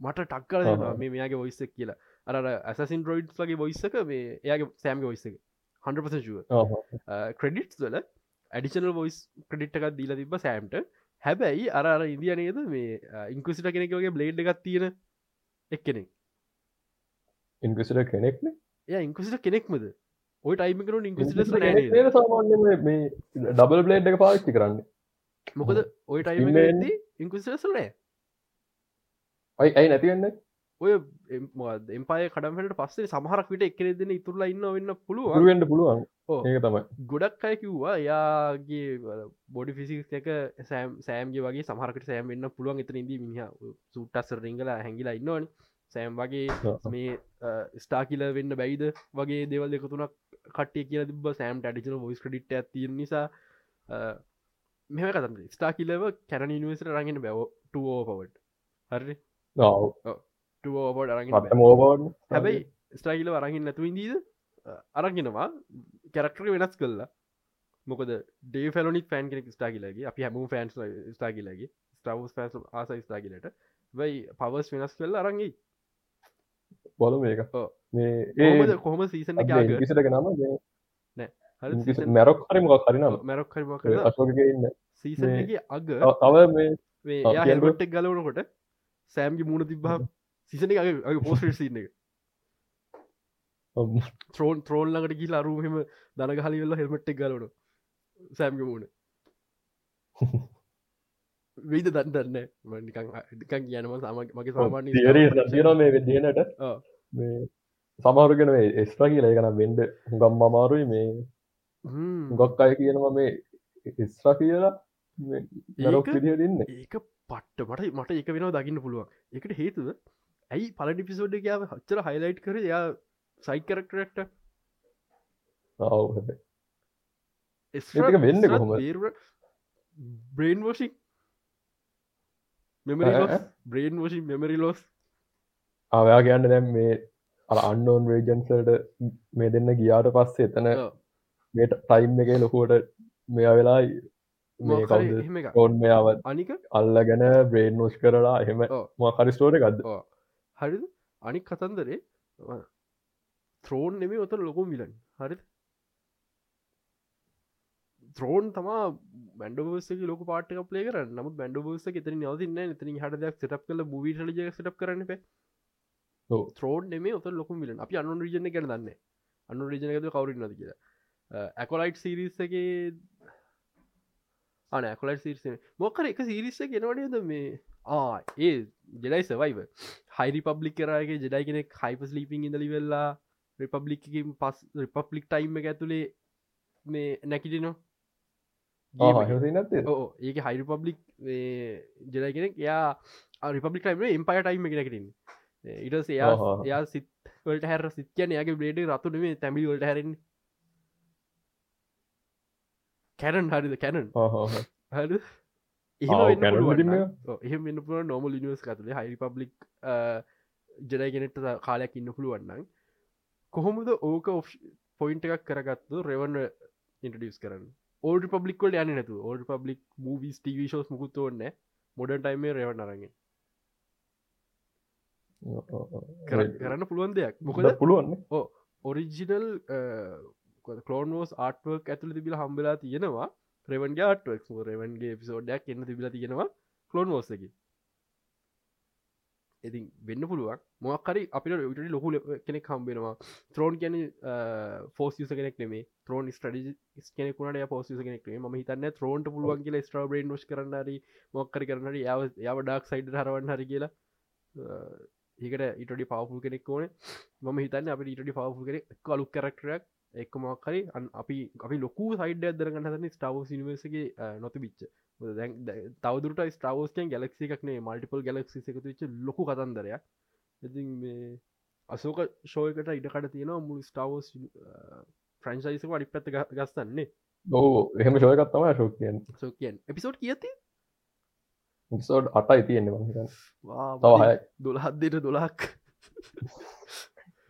Speaker 1: මට ටක්කල මේ මේයාගේ වොයිස්සක් කියලා. අර ඇසින් රෝයිඩ්ස් ලගේ වොයිස්සක මේ එයාගේ සෑම්ගේ වොයිස්සක 100 ක්‍රඩිට්ස් වල ඇඩිෂනල් වොයිස් ක්‍රඩිට් එකක් දීලා තිබ සෑම්ට හැබැයි අර අර ඉදිය නේද මේ ඉංකුසිට කෙනෙකගේ බ්ලේඩ් එකක් තියෙන එක් කෙනෙක්
Speaker 2: ඉංකුසිට කෙනෙක්න?
Speaker 1: එය ඉංකුසිට කෙනෙක්මද? ඔය
Speaker 2: සාමාන්‍ය මේ ඩබල් බ්ලේඩ් එක පාච්චි කරන්න.
Speaker 1: මොකද ඔය ටයිම ඉංකුසිලසලේ
Speaker 2: ඔයි ඇයි නැතිවෙන්න
Speaker 1: ඔය එම්පාය කඩමට පස්සේ සමහරක් විට එකරෙදෙන ඉතුරලා ඉන්න වෙන්න පුළුව
Speaker 2: වෙන්න පුළුවන්. ඒක තමයි.
Speaker 1: ගොඩක් අය කිව්වා යාගේ බොඩි ෆිසික් එක සෑම් සෑම්ගේ වගේ සමහරකට සෑම් වෙන්න පුළුවන් එතන ඉදී මිනිහ සුට්ටස්සර රිංගල හැඟිලා ඉන්නවන. සෑම් වගේ මේ ස්ටා කියල වෙන්න බැයිද වගේ දෙවල් දෙකතුනක් කට්ටිය කියල තිබ සෑම් ටඩිචන ොයිස් ක්‍රඩිට් ඇති නිසා මෙම කත ස්ටා කියලව කැන නිවසට රගෙන බැව ටෝපවට හරි ටෝපට අරගෙන
Speaker 2: මෝබෝඩ්
Speaker 1: හැබැයි ස්ටාගිල අරගින් නැතු ඉදීද අරගෙනවා. කැරක්ටර වෙනස් කල්ලා මොකද ඩේ ෆැලොනි ෆෑන් කෙනෙක් ස්ටාගිලගේ අපි හැම ෆෑන්ස් ස්ටාගිලගේ ස්ටවස් ෆෑස් ආස ස්ටාගිලට වයි පවස් වෙනස් කල්ල අරංගී
Speaker 2: බොල මේක.
Speaker 1: ඒ කොහොම සීසන
Speaker 2: කිසිට නම මැරොක් හරි මොක් හරිනම්
Speaker 1: මැරොක් හරි
Speaker 2: අශෝකඉන්න
Speaker 1: සීසගේ අග
Speaker 2: තව මේ
Speaker 1: ගලවනකොට සෑම්ගි මුණ තිබ්බා සිසන අගේ පෝස්ට සින්න එක. ත්‍රෝන් ත්‍රෝන් ලඟට ගිල් අරුහෙම දන හලි වෙල්ල හෙල්මට්ටක් ගලවන සෑම්ග මුණ වීද දන් දන්න නිකන් කියනම සම මගේ සාමාන්‍ය
Speaker 2: මේ විදිනට සමහරුගෙන එස්ට්‍ර කියල එකනම් වෙන්ඩ ගම් අමාරුයි මේ. ගොක් අය කියනවා මේ ඉස්්‍ර කියලා ලොක් විදිහ දෙන්න
Speaker 1: ඒක පට්ට මට මට එක වෙන දකින්න පුළුවන්. එකට හේතුව ඇයි පලඩි පිසෝඩ් එකයාව හච්චර හයිලයිට් කර? යා සයි කරක්ටරක්ට
Speaker 2: වෙන්න කොහොම
Speaker 1: බ්‍රේන් වෝෂික් මෙමරි බ්‍රේන් වෝෂි මෙමරි ලෝස්
Speaker 2: අවයා කියන්න දැම් මේ අන්නෝන් රේජන්සට මේ දෙන්න ගියාට පස්සේ එතන මේට ටයිම් එක ලොකුවට මෙයා වෙලා කෝන් මෙයාව
Speaker 1: අනික?
Speaker 2: අල්ල ගැන බ්‍රේන් නෝෂ් කරලා එහෙම මකරිස්ටෝට ගත්ද
Speaker 1: හරිද? අනික් කතන්දරේ ත්‍රෝන් නෙමේ ඔතර ලොකුම් විලන් හරිද? ත්‍රෝන් තමා බැන්ඩෝසක ලොක පාටක පලේ කර නමුත් බැන්ඩෝස එතන නවතින්න එතන හටදයක් සටප් කල බූවිට ජ සටප් කරන පේ ත්‍රෝන් නෙමේ ඔත ලොකුම් විලන් අපි අනු රිජන කර දන්න අනු රිජනකද කවුරු නද කියලා. ඇකොලයිට් සිරිස්සගේ අන ඇකොලයිට සිරිස මොකර එක සිරිස්ස ගෙනවනේද මේ ඒ ජෙඩයි සවයිව හයිරි පබ්ලික් කරගේ ජෙඩයි කෙනෙක් හයිපස් ලීපින් ඉඳලි වෙල්ලා රිපබ්ලික්කින් පස් රිපබ්ලික් ටයිම් එක ඇතුළේ මේ නැකිටිනවා ඒක හයිරි පබ්ලික් ජෙඩයි කෙනෙක් යා රිපබ්ලික් ටයිම එම්පය ටයිම් එක නැකිටින් ඉටස් එයා එයා සිත්වලට හැර සිත්‍යන යාගේ බ්ලේඩ රතුනේ තැමිලි වලට හැරෙන් කැරන් හරිද? කැනන් හරි එහෙම වෙන්න පුල නොමල් නිවස් කතුලේ හයි පබ්ලික් ජෙඩයිගෙනෙට කාලයක් ඉන්න පුළුවන්නන් කොහොමද ඕක පොයින්ට එකක් කරගත්තු රෙවන්න ඉන්ටඩියස් කරන්න? ඕල් පබ්ලික්වල යන නතු ඕල් පබ්ලික් මූවිස් ටව ෝස් මුකුත් ඔන්න මොඩන් ටයිම රෙවන්න අරගෙන. කරන්න පුළුවන් දෙයක්. මොකද?
Speaker 2: පුළුවන්
Speaker 1: ඕ ඔරිජිනල් කලෝනෝස් ආට්වක් ඇතුළ තිබිල හම්බලා තියෙනවා රෙවන්ගේ ආටක් රෙවන්ගේ පිසෝඩ්ඩයක් එන්න තිබිල තියෙනවා කලෝන් ෝස්සකි ඉතින් වෙන්න පුළුවන්. මොක්කරි අපිට විට ලොකු කෙනෙක් හම්බෙනවා ත්‍රෝන් කියන ෆෝස් යස කෙනෙක් නෙේ ත්‍රෝන් ස්ටඩි කෙනෙකුට පෝස් කෙනෙක් ම හිතන්න ත්‍රෝන්ට පුළුවන් කියල ස්ට්‍රබේන් ෝස් කරන්නරි මොක්කරි කරන්නට යාව යාව ඩක් සයිඩ හරවන්න හරි කියලා. ඒකට ඉටඩි පවපු කෙනෙක් ඕන. ම හිතන්න අප ඉටඩි පවපු කෙනෙක් කලුක් කරක්ටරක් එක්කමක් හරි අපි අපි ලොකු සයිඩ අදරගන්න හන ස්ටාවස් නිවර්සගේ නොති බිච්ච තවදුරට ස්ටාවෝස්කන් ගැලක්සි එකක්නේ මල්ටිපල් ගැලක්සි එකතු වෙච්ච ලොකු කතන්දරයක්. ඉති මේ අසෝක ශෝයකට ඉඩකට තියෙනවා මුළු ස්ටාවෝස් ෆ්‍රන්සයිසක අඩි පැත්ත ගස්සන්නේ.
Speaker 2: ඕ එහෙම ශෝයකත්තම ශෝකයන්
Speaker 1: සෝකයන් එපිසෝඩ් කියති
Speaker 2: සෝඩ් අටයි තියෙන්නේ
Speaker 1: තවහය දොළහත්දට දොලක්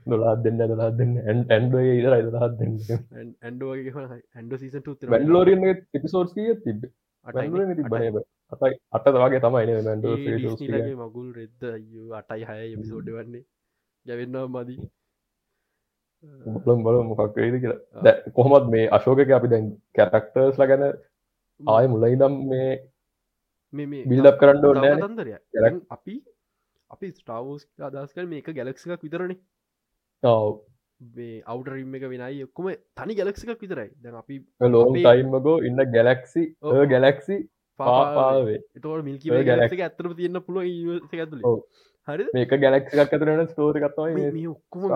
Speaker 2: දොලා දෙන්න දලා දෙන්න. ඇන්ඩ ඉදරයි දලා දෙන්න.
Speaker 1: ඇන්ඩෝගේ ඇන්ඩ සීසට
Speaker 2: වැල්ලෝරිය එපිසෝඩ් කිය තිබ බනබ අතයි අට වගේ තමයි මැන්ඩ
Speaker 1: මගුල් රෙද්ද අටයි හය එපිසෝඩ් වන්නේ ගැවෙන්නවා මදී.
Speaker 2: බලම් බල මොකක් වේද කියලා. කොහොමත් මේ අශෝකක අපි දැන් කැරක්ටර්ස් ල ගැන ආය මුලයිදම් මේ
Speaker 1: මේ
Speaker 2: බිල්ඩක් කරන්න ඕන්න
Speaker 1: තන්දරය අපි අපි ස්ටාවෝස් අදස් කර මේක ගැලක්සිකක් විතරනේ අවුටරීම් එක වෙනයි. ඔක්කොම තනි ගැලක්සිකක් විතරයි. දැන් අපි
Speaker 2: ලෝන් ටයිම්මකෝ ඉන්න ගැලක්සි ගැලක්සි පාපාවේ
Speaker 1: එතවට මිල්කි ගැලක්ක ඇතරම තියන්න පුළුව ඇතුල. හරි
Speaker 2: මේක ගැලක්සිකක් ඇතරන ස්තෝරකත්වයි
Speaker 1: ඔක්කොම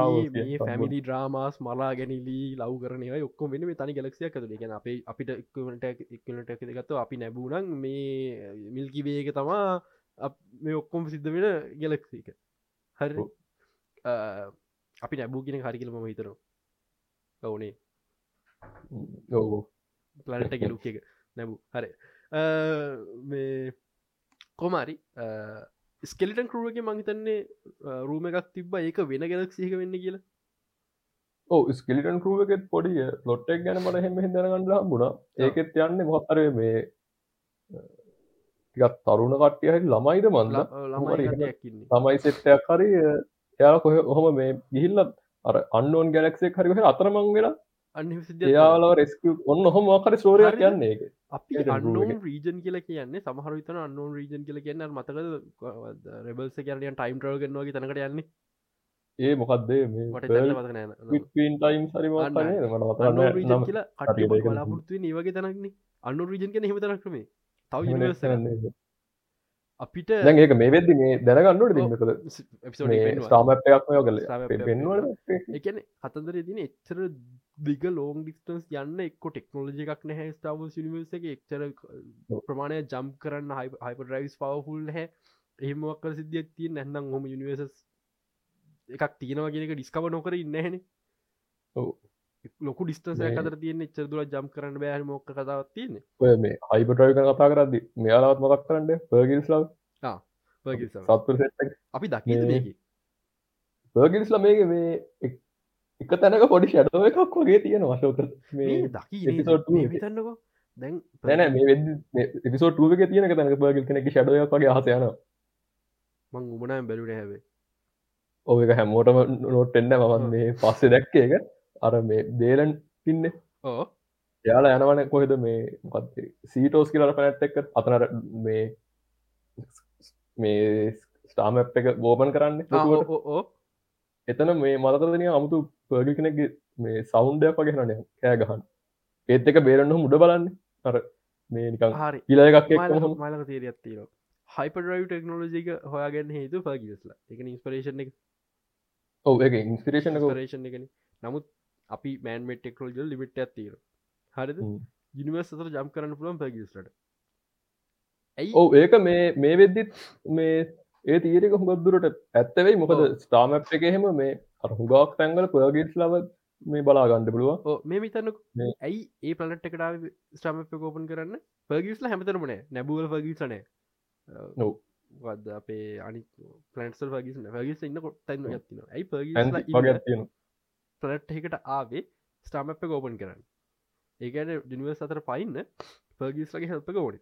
Speaker 1: පැමිලි ්‍රාමස් මලා ගැනිලී ලව් කරනය ඔක්කොම වෙන මේ තනි ගැලක්සියක් ඇතුල. ගැන අපේ අපිට එක්කට එක්නට එකගත්ව අපි නැබූනන් මේ මිල්කි වේක තමා මේ ඔක්කොම සිද්ධ වෙන ගැලක්සික හරි අපි නැබූ කියෙන හරි කියලම හිතර ඔවනේ.
Speaker 2: ඔවු.
Speaker 1: ප්ලනට ගෙලුක් එක. නැබූ. හරි. මේ කොමාරි ස්කෙලිටන් කරුවගේ මහිතන්නේ රූම එකක් තිබ ඒක වෙන ගෙලක් සීක වෙන්න කියලා.
Speaker 2: ඕ ස්කෙලිටන් කරුවගෙත් පොඩිය ලොට්ටක් ගැන මට හෙම හිදරගන්නලා මුණා ඒකෙත් යන්න මොහතර මේ ටිකත් තරුණ කට්ටිය හරි ළමයිද මන්ද? ළමයි සෙට්ටයක් හරි එයා කොහ ඔහොම මේ ගිහිල්ලත් අර අන්නෝන් ගැලක්සේ හරිහ අතරමං වෙලා එයාලා රෙස්ක ඔන්න හොම කර ස්ෝරයක් කියන්නේ
Speaker 1: අපි අන්නෝන් රීජන් කියල කියන්නේ සමහර විතන අන්නෝන් රීජන් කියල කියන්න මතක රෙබල්ස කියරනියන් ටයිම් ්‍රෝගන්වාගේ තනකට යන්නේ.
Speaker 2: ඒ මොකක්දේ ටයිම් සරි
Speaker 1: කියලා ලාපුරත්තුව ඒවගේ තනක්න්නේ අන්නු රීජන් කියෙන හිමතනක් ක්‍රමේ තව අපිට
Speaker 2: ඒක මේ වෙද්දි මේ දැනගන්නට දින්නකද ස්ටාම එකක් යෝ කල
Speaker 1: එකන කතදර තින එච්චර දිග ලෝන් ඩිස්ටන්ස් යන්න එක්ක ටෙක්නෝලජි එකක් නැහැ ස්ටාව නිවර්ස එක. එක්චර ප්‍රමාණය ජම් කරන්න හයිප ඩ්‍රයිස් පවෆුල් හැ එහෙමක්කර සිද්ධියක් තිය නැන්නම් හොම යනිවර්සස් එකක් තියෙනවාගෙනක ඩිස්කව නොකර ඉන්නහැන ලොකු ඩිස්ටන්ස අතර තියන්නේ එච්චර දුර ජම් කරන්න බෑහම මොක්ක කතාවත් තියන්නේ.
Speaker 2: ඔය මේ හයිපටරය කතා කරදදි මෙයාලාත් මතක් කරන්න? පර්ගිල්ස්ලව්
Speaker 1: අපි දකි මේක.
Speaker 2: පර්ගිල්ස්ල මේක මේ එක තැනක පොඩි ෂඩුව එකක් වගේ තියෙන වශෝක
Speaker 1: මේ දකි විතන්නකෝ දැන්
Speaker 2: දැන මේ එපිසෝටුවක තියෙන තැනක පර්ගිල් කෙනෙක ෂඩුවක් වගේ හසයන
Speaker 1: මං උමනෑම් බැලුට හැවේ
Speaker 2: ඕක හැමෝටම නොට එන්න මවන් මේ පස්සේ දැක්ක එක අර මේ දේලන් ඉන්න.
Speaker 1: ඕ
Speaker 2: යාලා යනවන කොහෙද මේ මොකත් සීටෝස් කියලට පැනැට් එක? අතනර මේ මේ ස්ටාම එක ගෝපන් කරන්න එතන මේ මතතරදනය අමුතු පර්ගි කෙනෙක් මේ සෞන්්ඩයක් වගේ හරනය කෑ ගහන්. ඒත් එක බේරන්න මුඩ බලන්න. අර මේ නිකං
Speaker 1: හරි.
Speaker 2: ඉල එකක්
Speaker 1: මලක තේරත්තිීර හයිපරයිව ටෙක්නෝලජික හොයාගන්න හේතු පගිස්ලා එක ඉන්ස්පරේෂන් එක.
Speaker 2: ඔව එක. ඉන්ස්පිරේෂන්
Speaker 1: රේෂන් එකන. නමුත් අපි මෑන්මට ටෙක්නෝජල් ලිමිට ඇත්තීර හරිද? යනිවර්ස් අතර ජම් කරන්න පුළන් පගිස්ලට
Speaker 2: ඇයි? ඕ ඒක මේ මේ වෙද්දිත් මේ ඒ තීරක හුඟදුරට ඇත්තවෙයි මොකද ස්ටාමප් එක එහෙම මේ හුගක් තැන්ගල පගිස් ලව මේ බලා ගණඩ පුළුව
Speaker 1: මේ මිතන්නක ඇයි ඒ පලට එකටාව ස්ටාමප කෝපන් කරන්න? පගිස්ල හැමතරමනේ නැබුවල පගිසනය නොව වද අපේ අනි පලන්සල් වගේස වගේස ඉන්න කොටන්න ඇතින ඇයි ප පලට් එකට ආවේ ස්ටාමප කෝපන් කරන්න. ඒකට ජනිවර්ස් අතර පයින්න පර්ගිස්ලගේ හෙල්පක ඕඩි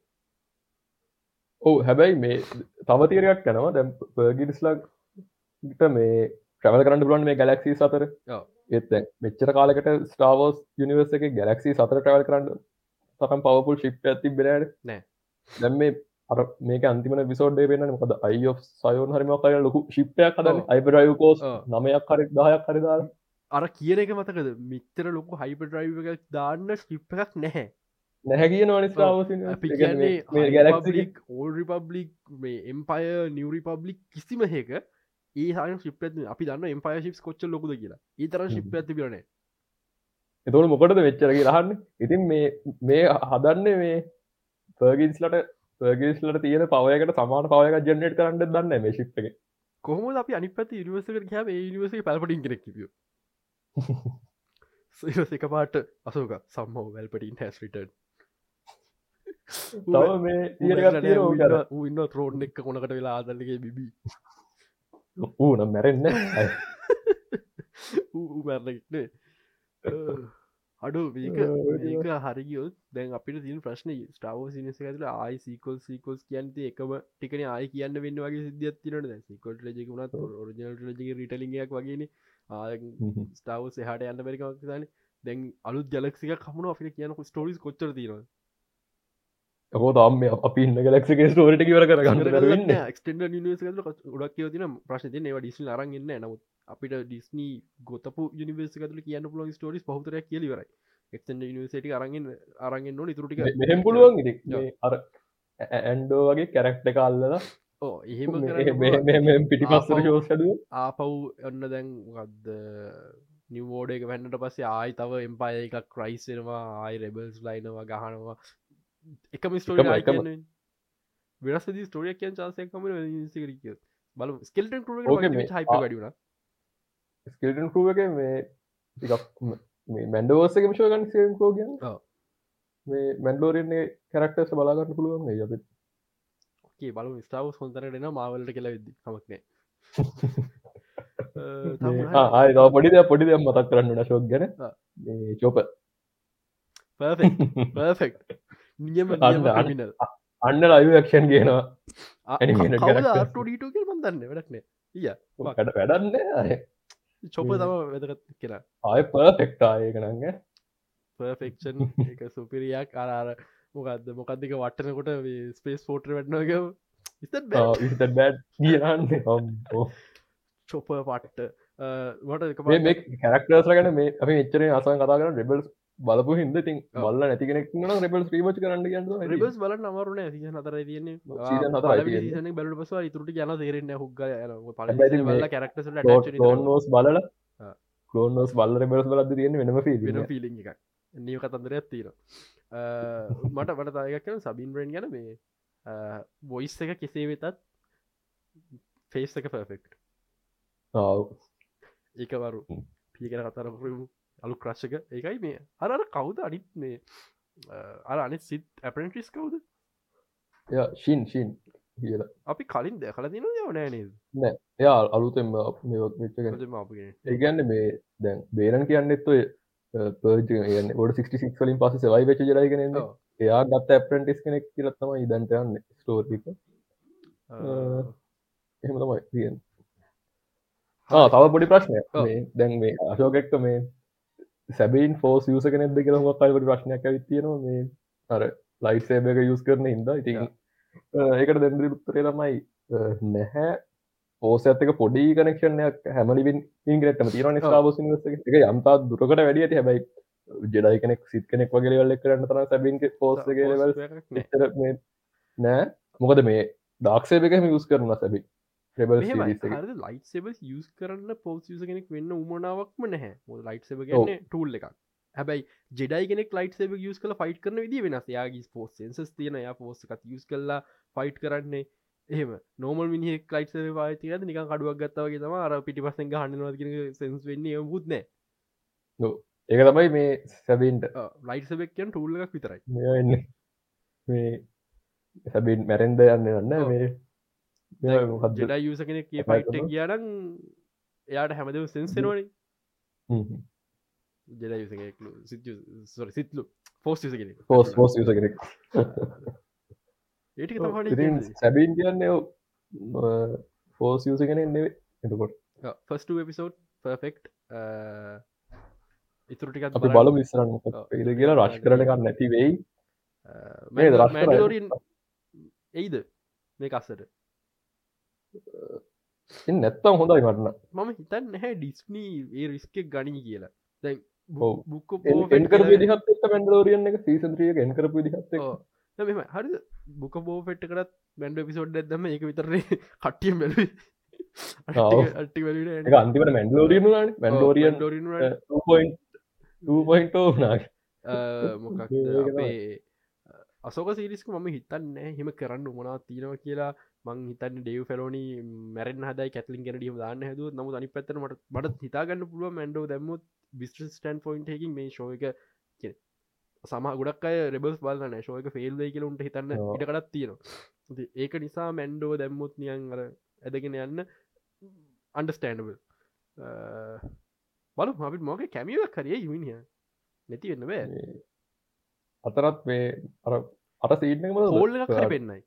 Speaker 2: ඕ හැබැයි මේ තවතීරයක් කනවා දැම් පර්ගිස්ලක්ට මේ ්‍රවල් කරන්න පුලන් මේ ගැලක්සි සතර ඒත් මෙච්චර කාලකට ස්ටාවෝස් යනිවර්ස එක ගැලක්සි සතර ටවල් කරන්න තකම් පවපුල් ශිප් ඇති බෙරඩ නෑ. දැම් මේ අර මේක අන්තිමන විසෝඩ්ඩේ වෙන මොකද අයි සයෝන් හරිමක් අය ලොකු ශිප්පයක් කදන්න අයිබරයු කෝස් නමයක් හරි දහයක් හරිදාර
Speaker 1: අර කියන එක මතකද? මිත්තර ලොකු හයිපඩ්‍රයිව එක දාන්න ශිප් එකක් නැහැ.
Speaker 2: නැහැ කියන
Speaker 1: නිස්ාවසිලික් ඕල් රිපබ්ලික් මේ එම්පය නිවරිපබ්ලික් කිසිම හක ඒ හන ශිප අපි දන්න එම්පය ශිප් කොච්ච ලොකුද කියලා. ඒ තර ශිප් ඇති පිරන
Speaker 2: එතවල මොකටද වෙච්චරගේ රහන්න ඉතින් මේ මේ හදන්නේ මේ පර්ගින්ස්ලට පර්ගිස්ලට තියෙන පවයකට සමාන පවයක ජනට කරන්න දන්න මේ ශිප් එක.
Speaker 1: කොහොම අපි අනිපත ඉනිවසක හැ නිවස පලපටින් කෙනෙක් එක පාට අසෝක සම්මෝ වැල්පටින් හැස්රිටන්
Speaker 2: තව මේ
Speaker 1: ඉන්න ත්‍රෝන් එක් කොනකට වෙලා ආදල්ලගේ බිබී.
Speaker 2: ඌ නම් මැරෙන්න
Speaker 1: මැරලෙක්නේ අඩු ඒක ඒක හරිගියොත් දැන් අපිට තින ප්‍රශ්න ස්ටාව සිනස ඇතුල ආයි සීකොල් සීකොස් කියන්ත එකම ටිකන ආය කියන්න වෙන්න වගේ සිද්ධියත් තිනට සිකොට ලජකුණත් ඔරිජනල් ලජක රිටලිගයක් වගේන ස්ටාව සහට යන්න බැරිකක්සන දැන් අලුත් ජලක්සික කමුණ අපිට කියන ස්ටෝරිස් කොච්චර තිරවා
Speaker 2: හෝ දම් අපි ඉන්න ගලක්ගේ ස්ටෝරිට කිවර කරගන්න
Speaker 1: ක්ටෙන්ඩ නිස ගොඩක් කියවතින ප්‍රශ්න ඒවා ඩිස්ල් අරගන්න නමුත් අපිට ඩිස්නී ගොතපු යනිවර්සිකතුල කියන්න පුලන් ස්ටෝරිස් පහතරයක් කියලිවරයි එක්ෂන් නිවසට අරගෙන් අරගෙන් නො
Speaker 2: මෙහෙම පුළුවන් අර ඇන්ඩෝ වගේ කැරක්ට කල්ලද
Speaker 1: ඕ එහෙම
Speaker 2: පිටිපස්සර ශෝෂඩ
Speaker 1: ආපව් ඔන්න දැන් ගත්ද නිවෝඩ එක වැන්නට පස්සේ ආයි තව එම්පාය එකක් ක්‍රයිස්ෙනවා ආයි රෙබල්ස් ලයිනවා ගහනවා. එකම ස්ටෝරි අයිකම වෙනස්දී ස්ටෝරිය කියන් චාසයකම සිකරිය බල ස්කෙල්ටන් හයිප ගඩුණ
Speaker 2: ස්කල්ටන් කරුව එක මේ ටිකක් මේ මැන්ඩවර්සක මිෂෝගන් සකෝ ගැන මේ මැන්ඩෝරන්නේ කරක්ටර්ස බලාගන්න පුළුවන් අප
Speaker 1: ඒ බලු ස්ටාව හොන්තරෙන මාවලට කියලා වෙද්දි. හමක්නෑ
Speaker 2: ආය පොඩිද පොඩිද මතක් කරන්න ශෝක් ගැන. චෝප
Speaker 1: පර්ෆෙක්් නියම
Speaker 2: අන්න අන්න ලයිවක්ෂන් කියනවා
Speaker 1: ටඩ මන්දන්න වැඩක්නේ ඊය
Speaker 2: කට වැඩන්න
Speaker 1: චොප තම වැදගත් කියලා.
Speaker 2: ආය පර්ෆෙක්ටාය කරන්න
Speaker 1: පර්ෆෙක්ෂන් එක සුපිරියක් අරාර මොකක්ද මොකක්දික වටනකොට ස්පේස් ෆෝටර් වැටනග
Speaker 2: ඉත බැඩ් කියන්න
Speaker 1: චොප පට්ට
Speaker 2: කැරක්ටර්ස් ගැන මේ අපි එච්චරේ අසන් කතා කරන ෙබල්ස් බලපු හිද ති බල්ල නැති කෙනෙක් රෙබල් ්‍රීමච් කරන්න ගන්න
Speaker 1: රිබස් බල නමරුණ සිහ නතර තියන්නේ. බල පස තුරට යන තේරෙන්න හුග පල කරක්ට
Speaker 2: නෝස් බලල කලෝනෝස් බල්ල රෙබස් බලද තියෙන වෙනම
Speaker 1: වෙන පිලි එක නිය කතන්දර ඇත්තිර මට බට තායක කන සබින් රෙන් ගැන මේ බොයිස් එක කෙසේ වෙතත් ෆේස් එක පර්ෆෙක්් ඒකවරු පිකර කතරපුරමු අලු ක්‍රශ්ක ඒකයි මේ අර කවුද? අනිත් මේ අර අනිත් සිත් ඇපටිස් කවුද?
Speaker 2: ශීන් ශීන් කියල.
Speaker 1: අපි කලින් දෙ කල දින නෑනේ
Speaker 2: නෑ. එයා අලුතෙම ඒගන්න මේ දැන් බේරන් කියන්න එත්තුව පර්ජ ොඩ 66 වලින් පස සවයි වෙච ජරයිගෙන එයා ගත්ත ඇපරටිස් කෙනෙක් කියලත්තම ඉදන්ට යන්න ස්ටෝර්ක එහෙම තමයි තියෙන් තව පොඩි ප්‍රශ්නය දැන් මේ අශෝකෙක්ක මේ සැබයින් ෆෝස් යස කෙනෙද කියලා මොක්කයිකට ප්‍රශ්නයක් ඇවිත්තියෙනවා මේ අර ලයිට් සේබක යුස් කරන හිද ඉතින් ඒකට දැන්දරි උත්තරේ තමයි නැහැ පෝස ඇතක පොඩි කනෙක්ෂණයක් හැමලිවින් ඉංග්‍රටම තිරන ස්ාවස එක. යම්තා දුරකට වැඩිය ඇති. හැබයි ජෙඩයි කෙනෙක් සිත් කෙනෙක් වගේ වල්ල කරන්න තර සැබින් පෝස් නෑ. මොකද මේ මොකද මේ ඩක්සේප එක යස් කරන සැබි රෙබල්
Speaker 1: ලයිට සෙබ යස් කරන්න පෝස් යස කෙනෙක් වෙන්න උමනාවක්ම නැහැ. මො ලයිට සෙබ ගන්න ටූල් එකක්. හැබැයි ජෙඩයි කෙනෙක් ලයිට සෙබ යස් කල ෆයිට් කරන විදි වෙනස්. යාගේ පෝස් සෙන්සස් තියෙන යා පෝස්කත් යස් කල්ලා ෆයිට් කරන්නේ එහම. නෝමල් මිනි ලයිට සර පාතිය නික කඩුවක් ගත්තවගේ තම අර පිටි පස්සෙන් හන්නවාගෙන සෙන්ස් වෙන්නේ මුත්නෑ
Speaker 2: ඒක තමයි මේ සැබන්ට
Speaker 1: ලයිට සබෙක්යන් ටූල්ල එකක් විතරයි.
Speaker 2: මේ සැබින් මැරෙන්ද යන්න යන්න මේ
Speaker 1: ජෙඩයි යස කෙනෙක් පයිට් කියනම් එයාට හැමදම සෙන්සෙනවනේ සිත් සිත්ලු ෆෝස් යසගෙන
Speaker 2: ෆෝස් ෆෝස් යස කෙනෙක්
Speaker 1: තම
Speaker 2: සැබීන් කියන්න. ෆෝස් යස කෙන නෙවේ. එතකොට
Speaker 1: ෆස්ට එපිසෝඩ් පර්ෆෙක්් ඉතුරටික
Speaker 2: අපි බල විස්සරන්න ඉද කියලා. රශ් කරනකන්න නැති වෙයි.
Speaker 1: මේ රශෝරින් එයිද? මේ කස්සට
Speaker 2: නැත්තම් හොඳයි වන්න
Speaker 1: මම හිතන් නැහැ ඩිස්නී ඒ රිස්කෙක් ගනී කියලා. දැන්
Speaker 2: බුක් එන්කර විදිහත් මැන්ඩලෝරියන් එක සීසන්ත්‍රියක එන්කර විදිහත්
Speaker 1: මෙම හරි බුක බෝ ෆෙට් කරත් බැන්ඩ පිසෝඩ් ඇදම එක විතරේ කට්ටිය බැලි
Speaker 2: අන්තිමට මැන්ඩලෝරියන් මැන්ඩෝරියන්
Speaker 1: මොකක් අපේ අසෝක සිරිස්ක මම හිතන්න හෙම කරන්න උමනා තියෙනව කියලා. මං හිතන්න ඩෙව් ෆෙලෝනි මැරෙන් හදයි. කැටලින් ගෙනඩියම දාන්න හැද නමු අනි පැත්තන මට හිතාගන්න පුළුව මැන්ඩෝ දැමුත් බිස්ට ස්ටන් පොයින්ට හකින් මේ ශෝක සම ගොඩක් අය රෙබස් බලන්න ශෝක ෆෙල්දයි කියලුන්ට හිතන්න ඉටකටත් තියෙනවා. ඒක නිසා මැන්ඩෝ දැම්මුත් නියන් අර ඇදගෙන යන්න අන්ඩස්ටෑන්ඩබල් බලු අපිට මොක කැමිව කරේ යුනිිය නැති වෙන්න බෑ.
Speaker 2: අතරත් මේ අර අර සීටනම හෝල්ල කර පෙන්න්නයි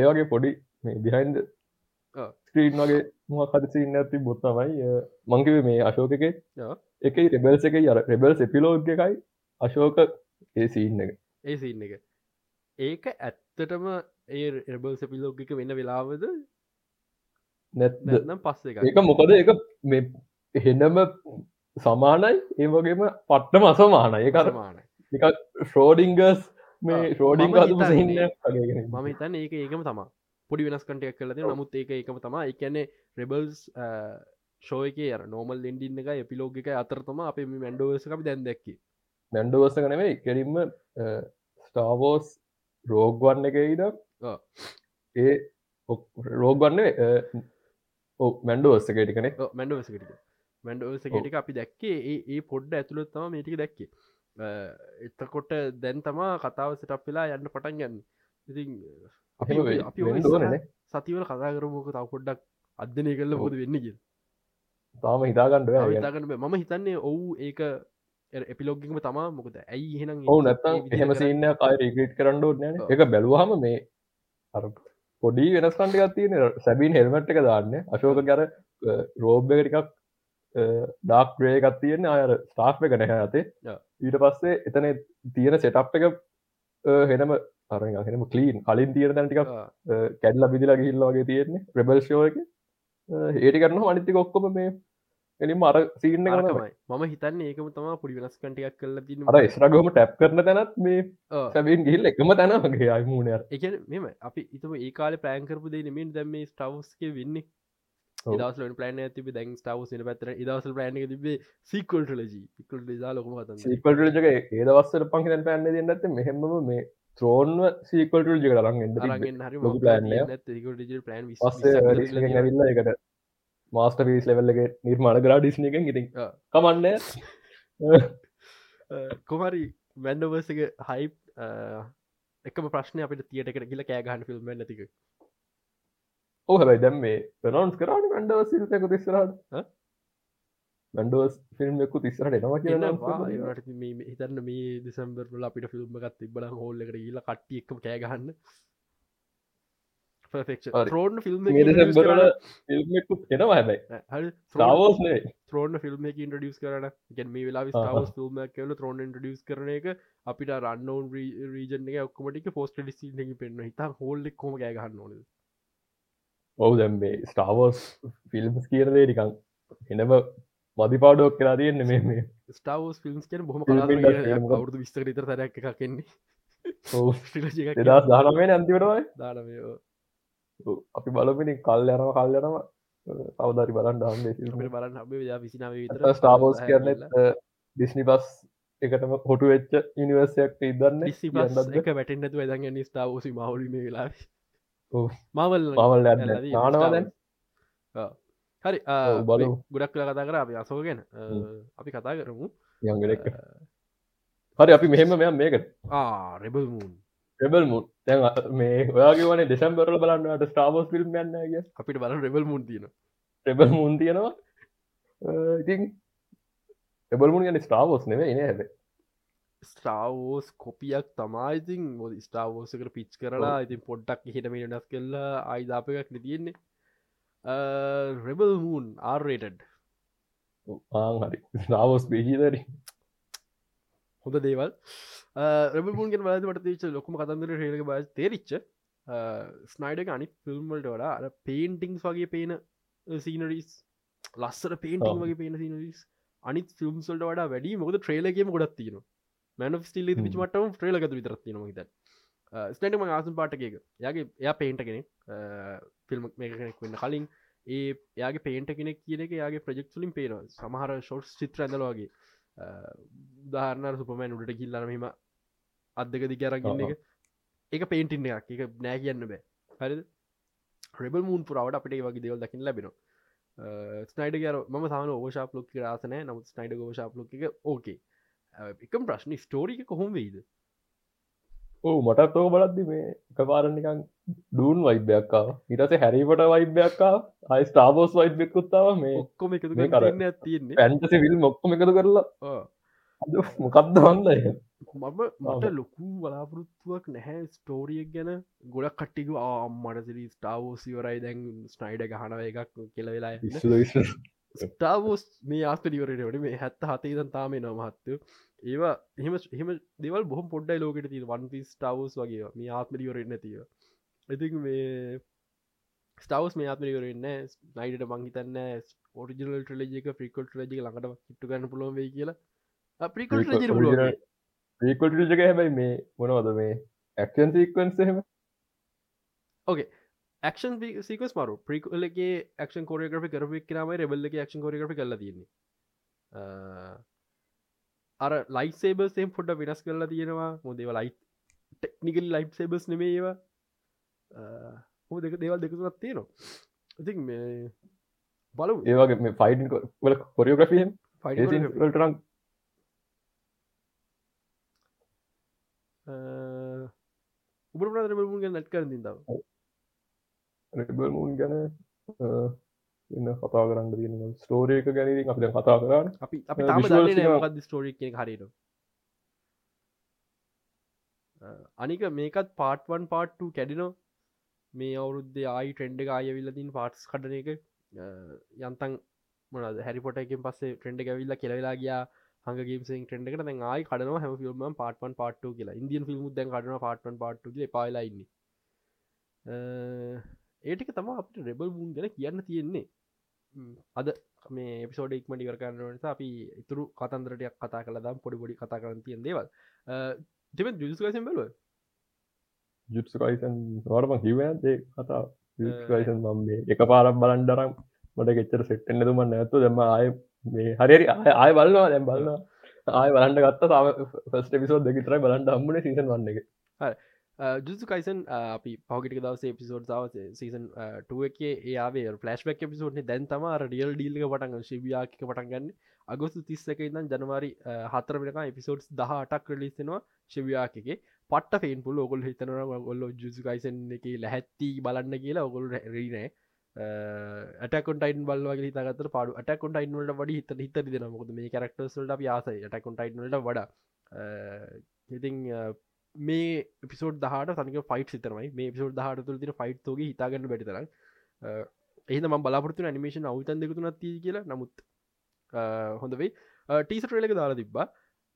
Speaker 2: ඒවගේ පොඩි බිහින්ද ස්ක්‍රීන් වගේ මොක් හදසින්න ඇති බොත්තමයි මංකිව මේ අශෝක එක එක රෙබල්ස එක අර රෙබල් එපිලෝග් එකයි අශෝක ඒ සීන්න එක.
Speaker 1: ඒ සින්න එක. ඒක ඇත්තටම ඒ රෙබල් සපිලෝග් එක වෙන්න වෙලාවද?
Speaker 2: නැත්නම්
Speaker 1: පස්ස එක
Speaker 2: ඒක මොකද? එක මේ හෙන්නම සමානයි ඒ වගේම පට්ටම අසමාන ඒ කරමාන එක ශ්‍රෝඩිංගස් මේ ෂෝඩිං
Speaker 1: මම හිතන්න ඒක ඒකම තමා පොඩි වෙනස් කටයක් කලද නමුත් ඒක ඒකම තමා එකන්නේ රෙබල්ස් ෂෝයක ය නෝමල් එන්ඩින්න එක එපිලෝග එක අතරතම අප මේ මැන්ඩෝවස අපි දැන් දැක්කි
Speaker 2: මැන්ඩෝවස කනෙවේ කෙරින්ම ස්ටාවෝස් රෝග්වන්න එකයිද ඒ රෝග්වන්න මැන්ඩෝවස්සකටි කනෙ
Speaker 1: මැන්ඩෝවසකට මැන්ඩෝවසකට අපි දැක්කේ ඒ පොඩ්ඩ ඇතුළත්තම මේටික දැක්කේ. එතකොට දැන් තමා කතාව සිටප් වෙලා යන්න පටන් ගන්න. ඉතින් අපි සතිවල කතා කරමෝක තව පොඩ්ඩක් අධ්‍යනය කරල හොද වෙන්න කිය
Speaker 2: තාම හිතාගන්නඩ
Speaker 1: හිතාගන්න මම හිතන්නේ ඔවු ඒක එපිලෝගිම තමා. මොකද ඇයි හෙනම්
Speaker 2: ඔවු නැත්තම් එහෙම සින්න අය රිගට් කරන්න ඕන එක බැලුවහම මේ අර පොඩි වෙනස් කන්ටිකත් තියෙන සැබීන් හෙල්මට් එක දාන්න. අශෝක ගැර රෝබ්බ ටිකක් ඩාක් ්‍රේ එකත් තියෙන අය ස්ටාෆ් එක නැහැ ඇතේ ඊට පස්සේ එතන තියෙන සෙටප් එක හෙනම අරහෙනම කලීන් කලින් තියෙන දැන්ටික කැඩල බිදිලා ගිහිල්ල වගේ තියෙන්නේ. ප්‍රබල් ෂෝ එක. ඒටි කරන අනිති ඔක්කොම මේ එනි මර සිීන්න කරමයි
Speaker 1: මම හිතන්න ඒකම තම පුඩි වෙනස් කටියක් කල ති
Speaker 2: අර ස්රගම ටැප් කරන තැනත් මේ සැබීන් ගිල්ල එකම තැනගේ අයිමූනය
Speaker 1: එක මෙම අපි ඉතම ඒ කාල පෑන්කරපු දේ නෙමින් දැම මේ ස්ටවස්ක වෙන්නේ. දවසල පලන තිබ දැන් ස්ටාව පැතර දවසල් පලන තිබේ සිකල්ටලජී ඉකල් සා ලොකම
Speaker 2: සිකල්ටජක ඒදවස්සර පංහිතන් පැන්න දෙන්නත් මෙහෙම මේ ත්‍රෝන්ව සීකල්ටල් ජක රන්ගෙන් ඇවිල්ල එකට මාස්ට පිස් ලෙවල්ලගේ නිර්මාණ ගරා ඩිස්න එකෙන් ඉතින්. කමන්න.
Speaker 1: කොමරි මැන්ඩවර්සක හයිප් එකම ප්‍රශ්න අපට තියට එකට කියල කෑගහන් ෆිල්ම් නැතික
Speaker 2: ඕ හැබයි දැම් මේ පනොන්ස් කරන්න මැන්ඩව සිල්පයකු තිස්සරට මැන්ඩෝස් ෆිල්ම් එකකු තිස්සරට එනවා
Speaker 1: කියන හිතන්න මේ දෙසම්බරල අපිට ෆිල්ම් ගත් තිබල හෝල්ල එකට කියලා කට්ටිය කෑගහන්න ්‍රෝන් ෆිල්ම්
Speaker 2: එනවා හැබයි.
Speaker 1: ත්‍රෝන් ෆිල්ම් එක ඉන්ටඩියස් කරන ගැ මේ වෙලා ස්ටාවස් ෆිල්ම් කියල ත්‍රෝන් ඉන්ටඩියස් කරන එක අපිට රන්නවන් රීජන එක ඔක්කමටික පෝස්ට ඩිසි පෙන්න්න හිතා හෝල්ලෙක් කොම ගෑගන්න ඕනද?
Speaker 2: ඔවු දැම් මේ ස්ටාවෝස් ෆිල්ම්ස් කියරදේ නිකං එනම මදිපාඩුවක් කියලා තියෙන්නේ මේ
Speaker 1: ස්ටාවෝස් ෆිල්ම්ස් කියන බොහම කලා අවුදු විස්තර තර තැරක් එකක් කෙන්නේ
Speaker 2: දෙදස් දානමේ අන්තිවටවයි
Speaker 1: දානමයෝ
Speaker 2: අපි බලපිනි කල් යනව කල් යනව. අවධරි බලන් ඩම්
Speaker 1: බලන්න විසිනාව
Speaker 2: ස්ටාබෝස් කරනෙත් ඩිස්නි බස් එකටම හොටු වෙච්ච ඉනිවර්සයක් ඉදන්න
Speaker 1: එක වැටෙන්න්නතු ඇදගන්න ස්ටාවෝසි මහුලිම වෙලා
Speaker 2: මවල් මවල් නානවාදැන්
Speaker 1: හරි බල ගොඩක් කල කතා කර. අපි අසෝ ගැන. අපි කතා කරමු.
Speaker 2: යංගඩෙක් හරි අපි මෙහෙම මෙයම් මේකට.
Speaker 1: රෙබල් මූන්
Speaker 2: රෙබල් මුන් දැන් මේ ඔයාගේ වන දෙසම්බරල බලන්නට ස්ටාවෝස් ිල්ම් යන්නගේ
Speaker 1: අපිට බල රෙබල් මුන් තියන
Speaker 2: රෙබල් මුන් තියෙනවා. ඉතින් එබල් මුන් ගැන ස්ටාවෝස් නෙවේ එන හැබ
Speaker 1: ස්ටාවෝස් කොපියක් තමායිතින් ස්ටාවෝසකට පිච් කරලා ඉතින් පොඩ්ඩක් හිටමේ ඩස් කෙල්ලා අයිදාපයක් තියෙන්නේ. රෙබල් මූන් ආර්රේටඩ්
Speaker 2: හරි. ස්ටාවෝස් බේජීදරී
Speaker 1: හොඳ දේවල්. රබුන්ගෙන් බලමට තිච ලොකුම කතන්දර රේක බ තේරිච්ච ස්නයිඩ අනි ෆිල්ම්වලට වඩා අර පේන්ටිංස් වගේ පේන සීනරීස් ලස්සර පේන්ටිං වගේ පේන සිනරීස් අනිත් ෆිල්ම්සල්ට වඩා වැඩි. මොකද ට්‍රේලගේම ගොඩත් තියන මැන ස්ටිල් විචමටම ට්‍රේලගත විතරත්තින හිත ස්නටම ආසම් පාටකක යාගේ එයා පේන්ට කෙනෙක්. ෆිල්ම් මේ කෙනෙක් වෙන්න කලින්. ඒ යාගේ පේන්ට කෙනෙක් කියන යාගේ ප්‍රජෙක්්ලින් පේන සමහර ෂෝට් චිත්‍ර ඇඳලවාගේ උදාහරණ සුපමෑන් උඩට කිල්ලන මෙම අදක දිකරගන්න එක. එක පේන්ටින්න එකක්. එක නෑ කියන්න බෑ. හරිද? රෙබල් මූන් පුරාවට අපිට වගේ දෙවල් දකින්න ලැබෙන ස්නයිඩ කර ම සාන ඕෂාප ලොක් රාසනය නමුත් ස්නයිඩ ගෝෂාප ලොක් එක ඕකේ එකම් ප්‍රශ්න ස්ටෝරික කොහොම වෙයිද
Speaker 2: ඕ මටත් ඕක බලද්දි මේ එක පාරනිකන් ඩූන් වයිබ්‍යක්කා ඉටස හැරිපට වයිබ්‍යක්කා අයි ස්ටාබෝස් වයිබ්‍යකුත්තාව මේ
Speaker 1: ඔක්කොම එක කරන්න තියන්නේ
Speaker 2: පැන්ටසි විල් මොක්කොම එකතු කරලා. මොකක්ද වන්දය
Speaker 1: මම මට ලොකු බලාපොරොත්තුවක් නැහැ ස්ටෝරියක් ගැන. ගොඩක් කට්ටිකු ආම්මටසිරි ස්ටාවෝසිවරයි දැන් ස්නයිඩ ගහනව එකක් කෙලවෙලා ස්ටාවෝස් මේ ආස්පටිවරට වඩ මේ හැත්ත හතේදන් තාමේ නමහත්තු ඒවා එහෙම එහෙම දෙවල් බොහම පොඩ්ඩයි ලෝකට ති වන්පි ස්ටාවස් වගේ මේ ආත්මරිවරෙන් නැතිව ඉති මේ ස්ටවස් මේ ආත්මරිවරන්න නයිට මංහිතන්න ඔරිජනල් ටලජක ප්‍රිකොට් රජක ළඟට කිට්ටු ගන්න පුලොව කියලා. ප්‍රිකොට්
Speaker 2: ප්‍රිකොට් ජක හැබයි මේ මොනවද මේ ඇක්ෂන් සීක්වන්ස් එහෙම?
Speaker 1: ඕකේ ක්ෂන් සිකස් මරු. ප්‍රිකලගේ ක්ෂන් කෝරග්‍රි කරපි කරම රෙබල්ලගේ ක්ෂන් කෝරග්‍රි කල තින්නේ අර ලයි සේබර්සේම් පොඩ්ඩ වෙනස් කරලා තියෙනවා. මොදේව ලයි ටෙක්නිකල් ලයි් සේබස් නෙමේ ඒවා. හෝ දෙක දේවල් දෙකතුනත් තියෙනවා. ඉති මේ බලු
Speaker 2: ඒවගේ මේ ෆයිඩ වල කොරියෝග්‍රෆියෙන් ෆයිටරන්
Speaker 1: උබරට රබමුන් ගැ නැට් කර දින්දාව
Speaker 2: රෙබල් මුන් ගැන ඉන්න කතා කරන්න තියෙන ස්ටෝරයක ගැන අප කතා කරන්න.
Speaker 1: අපි අපි තාම ස්ටෝරික් හරිට අනික මේකත් පාට්වන් පාට්ටු කැඩිනෝ මේ අවුරුද්ධ ආයි ට්‍රෙන්ඩ් ආය විල්ලදින් පාට්ස් කටන එක. යන්තන් මොනද හැරිපොට එකින් පස්සේ ට්‍රෙන්ඩ් ඇවිල්ල කෙලවෙලා ගියා. හගේම ටෙන්ඩ එක ආයි කඩන හැම ිල්ම පාටන් පාට්ටු කියලා. ඉදියන් ිල්ම් දැන් කඩන පාටන් පාට්ටු පාලයින්න ඒටික තම අපට රෙබල් මුන් ගැන කියන්න තියෙන්නේ. අද මේ එපිසෝඩ ඉක්මටි කරන්න නිසා අපි ඉතුරු කතන්දරටයක් කතා කළ දම් පොඩි පොඩි කතා කරන්න තියෙන් දේවල්. තිම ජුස්කසම් බලුව
Speaker 2: ජුත්සකයිසන් වටම කිවේ කතා කයිසන් මම් මේ එක පාරක් බලන්ඩරම් මට ගෙච්චර සෙට්ටෙන්න්න තුම නැතු දෙම ආය මේ හරි ආය බලවා දැම් බලන්න ආය බලන්න ගත්ත සාම ෆස්ට පිසෝඩ් දෙකිතරයි බලන්ට හම්බන සීසන් වන්න එක Uh,
Speaker 1: ජුසු කයිසන් uh, අපි පහගට දවස පිසෝඩ් දවස සීසන් ටුවකේ ඒයාවේ ෆලස්බක් පිසෝඩ් දැන් තම රියල් ඩීල්ක පටන් ශිවියාක පටන්ගන්න අගොස්තු තිස්සක ඉදන් ජනවාරි uh, හතර වෙනක එපිසෝඩ්ස් දහ අටක් රලිස්සෙනවා ශිවියාකගේ පට ෆෙන් පුල ඔගොල් හිතනර ගොල්ල ජුසු කයිසන් එක ලැහැත්ති බලන්න කියලා ඔගොල් රීනෑ ඇටකොටයින් බලවගේ තගත පාඩු ඇටකොටයින්වලට වඩ හිත හිතර දෙන මොකද මේ කරක්ටර්ස්ලට ආස ඇටකොටයින්වලට වඩා. ඉතිං මේ පිසෝඩ් දහට සනික ෆයිට් සිතරමයි මේ පිසෝඩ් දහට තුළ තින ෆයිට් තෝග හිතාගන්න බැටිතර එහම බලාපොරතු නිමේෂන් අවතන් දෙකුතුනත් තිී කියලා. නමුත් හොඳ වෙයි. ටීසටරලක දාලා තිබ්බා.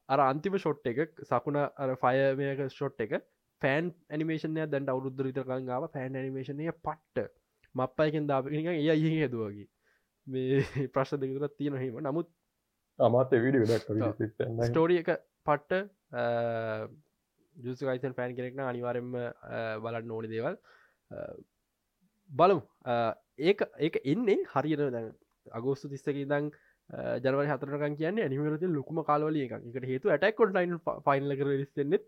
Speaker 1: අර අන්තිම ෂොට් එක සකුණ අර ෆයමයක ෂොට් එක ෆෑන් ඇනිමේෂනය දැන්ට අවුරුද්ධ විතරකාගාව ෆෑන් ඇනිමේෂනය පට්ට. මප්පයකෙන් දාපනික ඒ අය හදුවගේ මේ ප්‍රශ් දෙකතුරත් තියෙන හෙම නමුත්
Speaker 2: අමත් විඩ
Speaker 1: ස්ටෝරිය එක පට්ට ජුසකයිතන් පෑන් කෙනෙක්න අනිවාරෙන්ම බලන්න ඕනි දේවල්. බලමු. ඒක ඒක එන්නේ හරියට දැන් අගෝස්තු තිස්සක දං ජනව හතරකන් කියන්න නිමරති ලොකුම කාලවලිය එක එකට හේතු ඇටක්කොට යින් ෆයින්ල කර රිස්සෙන්නෙත්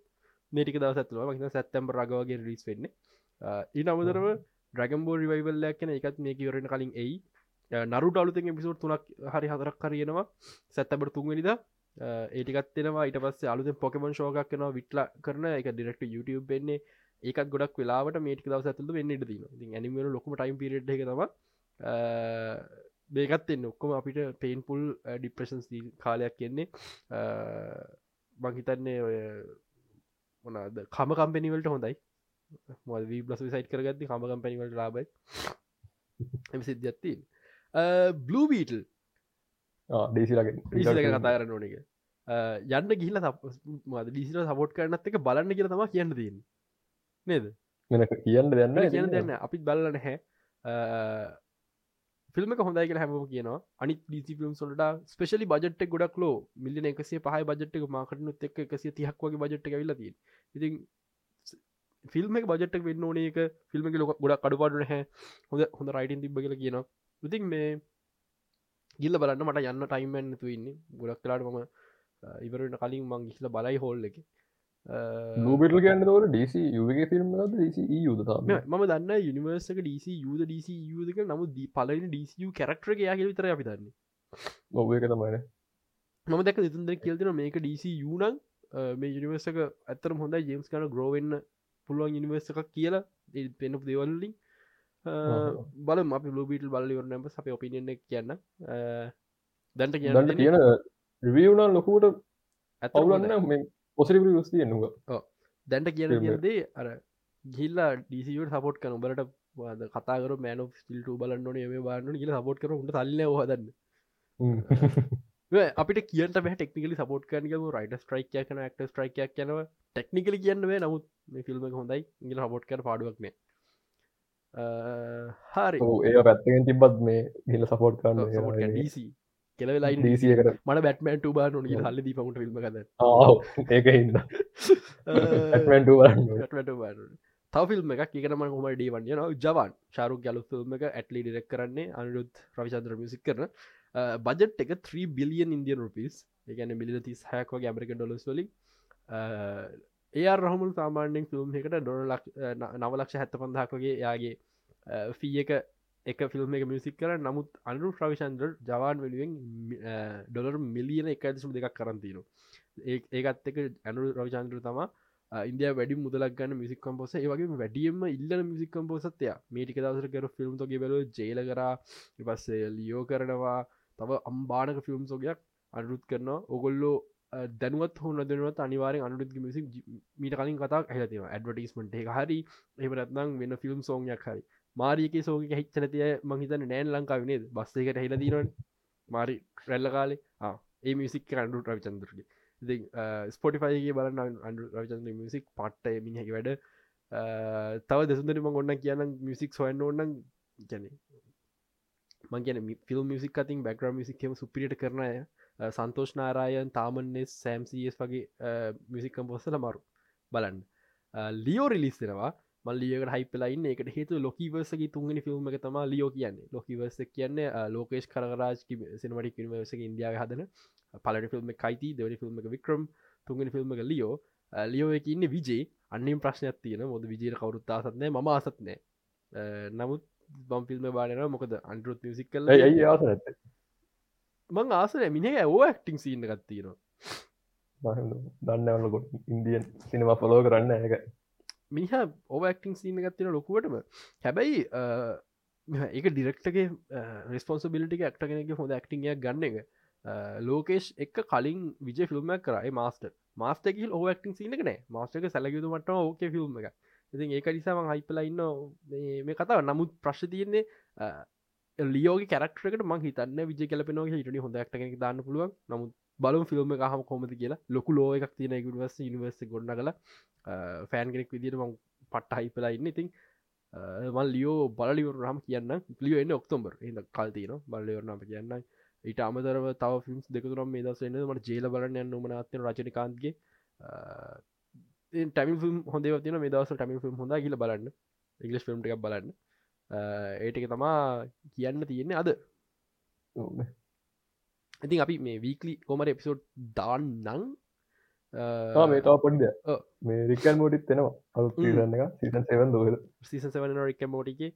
Speaker 1: මේටික දව සත්තුව මහිත සැත්තම්බ රගවගේ රිස් වෙන්න. ඊ අමතරව ඩ්‍රගම්බෝ රිවයිවල්ලයක් කියන එකත් මේක වරෙන කලින් එයි. නරුට අලුතෙන් පිසෝට් තුනක් හරි හතරක් කරයනවා සැත්තබට තුන්වනිද ඒටිකත්වෙනවා ඊට පස්ස අලුත පොකමන් ශෝකක් කෙනවා විට්ල කරන එක. ඩිරෙක්ට YouTube වෙන්නේ. ඒකත් ගොඩක් වෙලාට මේටික දව ඇතුළ වෙන්න ඉට න ඇනිමල ලොකම ටයිම් පිරට් එක තම බේගත්තෙන් ඔක්කොම අපිට පේන්පුල් ඩිප්‍රශන්ස් කාලයක් කියන්නේ මංහිතන්නේ ඔය මොනාද කම කම්පැනිවලට හොඳයි. මොවී බ්ලස් සයිට් කරගත්ති කම කම්පැනිවලට ලාබයි එම සිද්ධත්තින් බ්ලූබීටල්
Speaker 2: ඩේසිලගේ
Speaker 1: කතා කරන්න ඕනක යන්න ගිහිල මද ඩිසිල සපෝට් කරනත් එක බලන්න කියල තම කියන්න තියෙන් නේද?
Speaker 2: මෙන කියන්න දෙන්න
Speaker 1: කියන්න දෙන්න අපිත් බලන්න හැ ෆිල්ම හොඳයි කියලා හැම කියනවා. අනි ඩිසි ෆිල්ම් සොලට ස්පෙශලි බජට් ගොඩක් ලෝ මිල්ලන එකසේ පහ බජට් මාකටනුත් එක්. එකසිය තිහක් වගේ බජට් ඇවිලති ඉතින් ෆිල්ම් බජට් වෙන්න ඕන එක. ෆිල්ම් ලොක ගොඩක් අඩුපාඩුන හැ හොඳ හොඳ රයිටන් තිබ කියල කියනවා. ඉතින් මේ ගිල්ල බලන්න මට යන්න ටයිම්මන් තුවන්නේ ගොඩක් කලාට මම ඉවරට කලින් මං ගිහිල බලයි හෝල් එක.
Speaker 2: ලූබිටල් කියන්න තවට ඩීසි යුවගේ ෆිල්ම් යුද
Speaker 1: ම දන්න යනිවර්සක ඩීසි යුද ඩීසි යුදක නමු දී පලන ඩීසිය කැරක්ටර යාගේ විතර අපි දන්නේ.
Speaker 2: ඔබක තමයි
Speaker 1: මම දැක දෙතුන්ද කියල්තින මේක ඩීසි යුනන් මේ යනිවර්සක ඇත්තර හොඳ ජේම්ස් කන ග්‍රෝවෙන්න පුළුවන් යනිවර්ස එකක් කියලා. පෙන දේවල්ලින් බල ම ලබිට බල වරනම සප ඔපිනියන කියන්න. දැන්ට කියන්න
Speaker 2: කියන රිවියුණ ලොකුට ඇතවුලන්න පොසිරිි ස් තියන්නවා
Speaker 1: දැන්ට කියන කියදේ අර ගිල්ලා ඩීසිට සපෝට් කන උබලට කතාර මෑන ස්ටිල්ට බලන්න ඒ බාන්න කියල සපෝට් කර ට සල්ල හදන්න. අපිට කියට ටෙක්නිකලි සපෝට් කනක රයිට ස්ට්‍රයික් කන ක්ට ස්ට්‍රයික් කියනව ටෙක්නිකලි කියන්නවේ නමුත් මේ ෆිල්ම් හොඳයි ඉගල සපෝට් කර පාඩුවක්නේ හරි.
Speaker 2: ඒ පැත්තෙන් තිබත් මේ ගිල සපෝට් කරන්න
Speaker 1: ඩීසි කෙලවෙලා ඩීසියකට මට බැටමන් ටබා නොන හල්ල දී පමුට ිල්ම කද
Speaker 2: ඒක හින්න
Speaker 1: තව ෆිල්ම් එකක්. එකනම හොම ඩීවන් යන ජවන් ශාරු ගැලු ෆිල්ම් එක ඇටලි ඩිරෙක් කරන්නේ අනුරුත් ප්‍රවිශන්ද්‍ර මිසික් කරන. බජට් එක 3 බිලියන් ඉන්දියන් රුපිස් එකන මිලි තිස් හැක්වගේ ඇමරික ඩොලස් වලින් ඒ රහමුල් සාමාන්‍යෙන් ෆිල්ම් එකට ඩොන නවලක්ෂ හැත්ත පන්දහක්වගේ යාගේ ෆී එක එක ෆිල්ම් එක මියසික් කර නමුත් අනු ප්‍රවිශන්දර් ජවාන් වෙනුවෙන් ඩොලර් මිලියන එක ඇතිසුම් දෙකක් කරන්තින ඒකත් එක ඇනු රවිචන්ද්‍ර තමා ඉන්දිය වැඩි මුදලක් ගන්න මිසික් කම්පෝස ඒවගේ වැඩියම ඉල්ල මිසික් කම්පෝසත්ය මේටික දවසර කර ෆිල්ම් තොගේ බල ජේල කර පස්සේ ලියෝ කරනවා තව අම්බානක ෆිල්ම් සෝගයක් අනුරුත් කරනවා. ඔගොල්ලෝ දැනුවත් හොන දෙනුවත් අනිවාරෙන් අනුරුත් මිසික් මීට කලින් කතා ඇතිව ඇඩවටිස්මට එක. හරි. එහරත්නම් වෙන ෆිල්ම් සෝගයක් හරි. මාරියක සෝක හිච්චනතිය මහිතන නෑන් ලංකාව නේද? බස්සකට හිල දීරන මාරි රැල්ල කාලේ. ඒ මිසික් අන්ඩු රවිචන්දරගේ. ඉති ස්පොටිෆයිගේ බලන්න අන්ඩු රවිචන්ද්‍ර මිසික් පට්ට මිනිහකි වැඩ. තව දෙසුදරම ඔන්න කියන්න. මිසික් සොයන්න ඔන්නන් ගැන මංගන ෆිල් මිසික් අතින් බැක්ර මිසික්කම සුපිට කරනය සන්තෝෂ් නාරායන් තාමන්නේ සෑම්සිස් වගේ මිසික් කම්පොස්සල මරු බලන්න. ලියෝ රිලිස්සෙනවා මල්ලියකට හයිපලයින්න එකට හේතු ලොකිවර්සගේ තුන්ගනි ෆිල්ම් එක තම ලියෝ කියන්නේ. ලොකිවර්ස කියන්නේ ලෝකේෂ් කරරාජ් සිනමටි නිවර්සක ඉන්දියාව හදන පලට ෆිල්ම් කයිති දෙවනි ෆිල්ම් එක වික්‍රම් තුන්ගනි ෆිල්ම් එක ලියෝ. ලියෝ එක ඉන්න විජේ. අන්නම් ප්‍රශ්නයක් තියෙන මොද විජයට කවරුත්තා සත්නය ම අසත්නෑ නමුත් බම් ෆිල්ම් බාලන මොකද අන්ඩරුත් මිසික් කල
Speaker 2: ආස
Speaker 1: මං ආසන මිනිහ ඕ ඇක්ටිං සින්න ගත්තිනවා
Speaker 2: දන්නවලකොට ඉන්දියන් සිනම පොලෝ කරන්න එක
Speaker 1: මිහ ඕවක්ටිං සීන ගත්තින ලොකුවටම. හැබැයි ඒක ඩිරෙක්ටගේ රෙස්පොන්සිබිලිටි ඇක්ට කෙනෙක හොඳ ඇක්ටිංයක් ගන්න එක. ලෝකේෂ් එක කලින් විජ ෆිල්ම් කරයි මාස්ට මාස්ටක ඕවක්ටිං සිීනක නෑ. මාස්ටක සැලගතු මට ඕක ෆිල්ම් එක ඉතින් ඒක නිසාම හයිපලා ඉන්න මේ කතාව. නමුත් ප්‍රශ් තියන්නේ ලියෝග කරක්ටරකට මං හිතන්න විජ කලපෙනෝ හිටනි හොඳ ඇක්ටක දාන්න පුළුවන්. නමුත් බලු ෆිල්ම් හම කොමති කියලා. ලොකු ලෝ එකක් තියෙන ගුවස් නිවර්ස ගොඩන කලා ෆෑන් කෙනෙක් විදිට මං පට්ට හයිපලා ඉන්න. ඉතින් මල් ලියෝ බලලිවර රහම කියන්න ලියෝ එන්න ඔක්තොම්බර් එද කල්තින බල්ලවරනම කියන්න ඊට අමතරව තව ෆිල්ම්ස් දෙකතුරම් මේ දසන්න මට ජේල බලන්න යන්න මන අත්තන රචනිකාන්ගේ ටැමි ිල්ම් හොඳ තින මේ දවස ටමි ිල්ම් හොඳ කියල බලන්න. ඉගලිස් ෆිල්ම් එකක් බලන්න. ඒටක තමා කියන්න තියෙන්නේ අද. ඉතින් අපි මේ වීකලි කොමර එපිසෝඩ් දාන්නං
Speaker 2: මේ තා පොඩිද මේ රිකල් මෝඩිත් තෙනවා අලු න්න සිසන් සෙවන් දෝල
Speaker 1: සිසන් සවන රික මෝටිගේ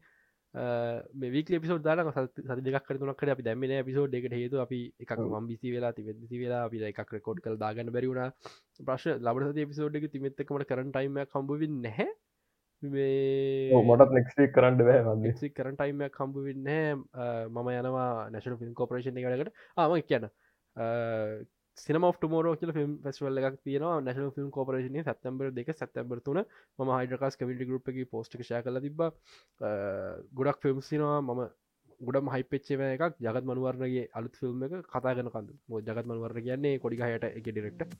Speaker 1: මේ වික පිසෝ දාන සති දෙක් කරතුනක් අපි දැමන පිසෝඩ් එකට හේතු අපි එකක් ම බිසි වෙලා තිවෙදසි වෙලා අපි එකක් රකෝඩ් කල් දාගන්න බැරිවුණ ප්‍රශ් ලබට පිසෝඩ් එක තිමත්තකමට කරන ටයිම කම්බවි නැහැ
Speaker 2: මොටත් නෙක්ස්ටේ කරන්න බෑ
Speaker 1: කරන ටයිම කම්බවින්න මම යනවා නැශන ෆිල්ම් කෝපරේෂණ එකකට ආම කියන්න. සිනම ටමෝර කියල ෆිල්ම් ෆස්වල් එකක් තියෙන නැශන ෆිල්ම් කෝපරේෂන සැතම්බර දෙක සැතම්බර තුන. ම හයිඩකස් කමිටි ගරුප් එක පෝස්ට් ෂය කල තිබ ගොඩක් ෆිල්ම් සිනවා මම ගොඩ හයිපච්චේ එකක් ජගත් මනුවරණගේ අලුත් ෆිල්ම් එක කතා ගන කඳ ෝ ජගත් මනුවර කියන්නේ කොඩි හයට එක ඩිරෙක්ට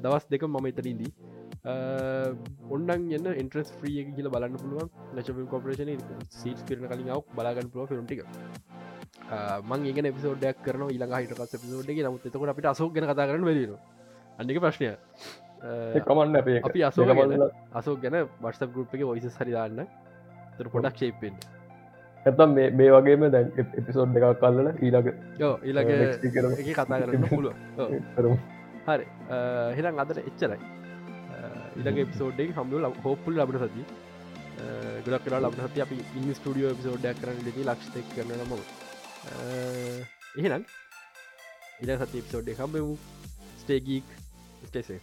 Speaker 1: දවස් දෙක මම එතරින්දී ඔන්නන් එන්න ඉන්ට්‍රස් ්‍රිය කියල බලන්න පුළුවන්. නැශ කෝපරේෂන සීට් පිරන කලින් අවක් බලාගන්න පුල ෆිල්ම්ටික මං ඒගෙන පිසෝඩයක් කරන ඊළඟ හිටකස් පිසෝඩ්ගේ නමුත් එතකට අපිට අසෝක් ගැන කතා කරන වෙදන අන්නික ප්‍රශ්නය
Speaker 2: කමන්න
Speaker 1: අපි අසෝ අසෝ ගැන වටස ගරුප් එක ඔයිස හරිදාන්න තර පොඩක් ශේපෙන්
Speaker 2: ඇතම් මේ වගේම දැන් එපිසෝඩ් එකක් කල්ලන ඊළඟ
Speaker 1: ඊළඟ කතා කරන්න පුළුව හරි. හෙනම් අදට එච්චරයි. ඉළඟ එපිසෝඩ්ඩේ හම්බුල හෝපුල් ලබට සති ගොඩක් කලා ලබට සති අපි ඉන්න ස්ටඩියෝ පිසෝඩ්ඩයක් කරන ලෙදී ලක්ෂතක් කරන නමව එහෙනම් ඉඩ සති පිසෝඩ් එකම්බෙමු ස්ටේගීක් ස්ටේසේ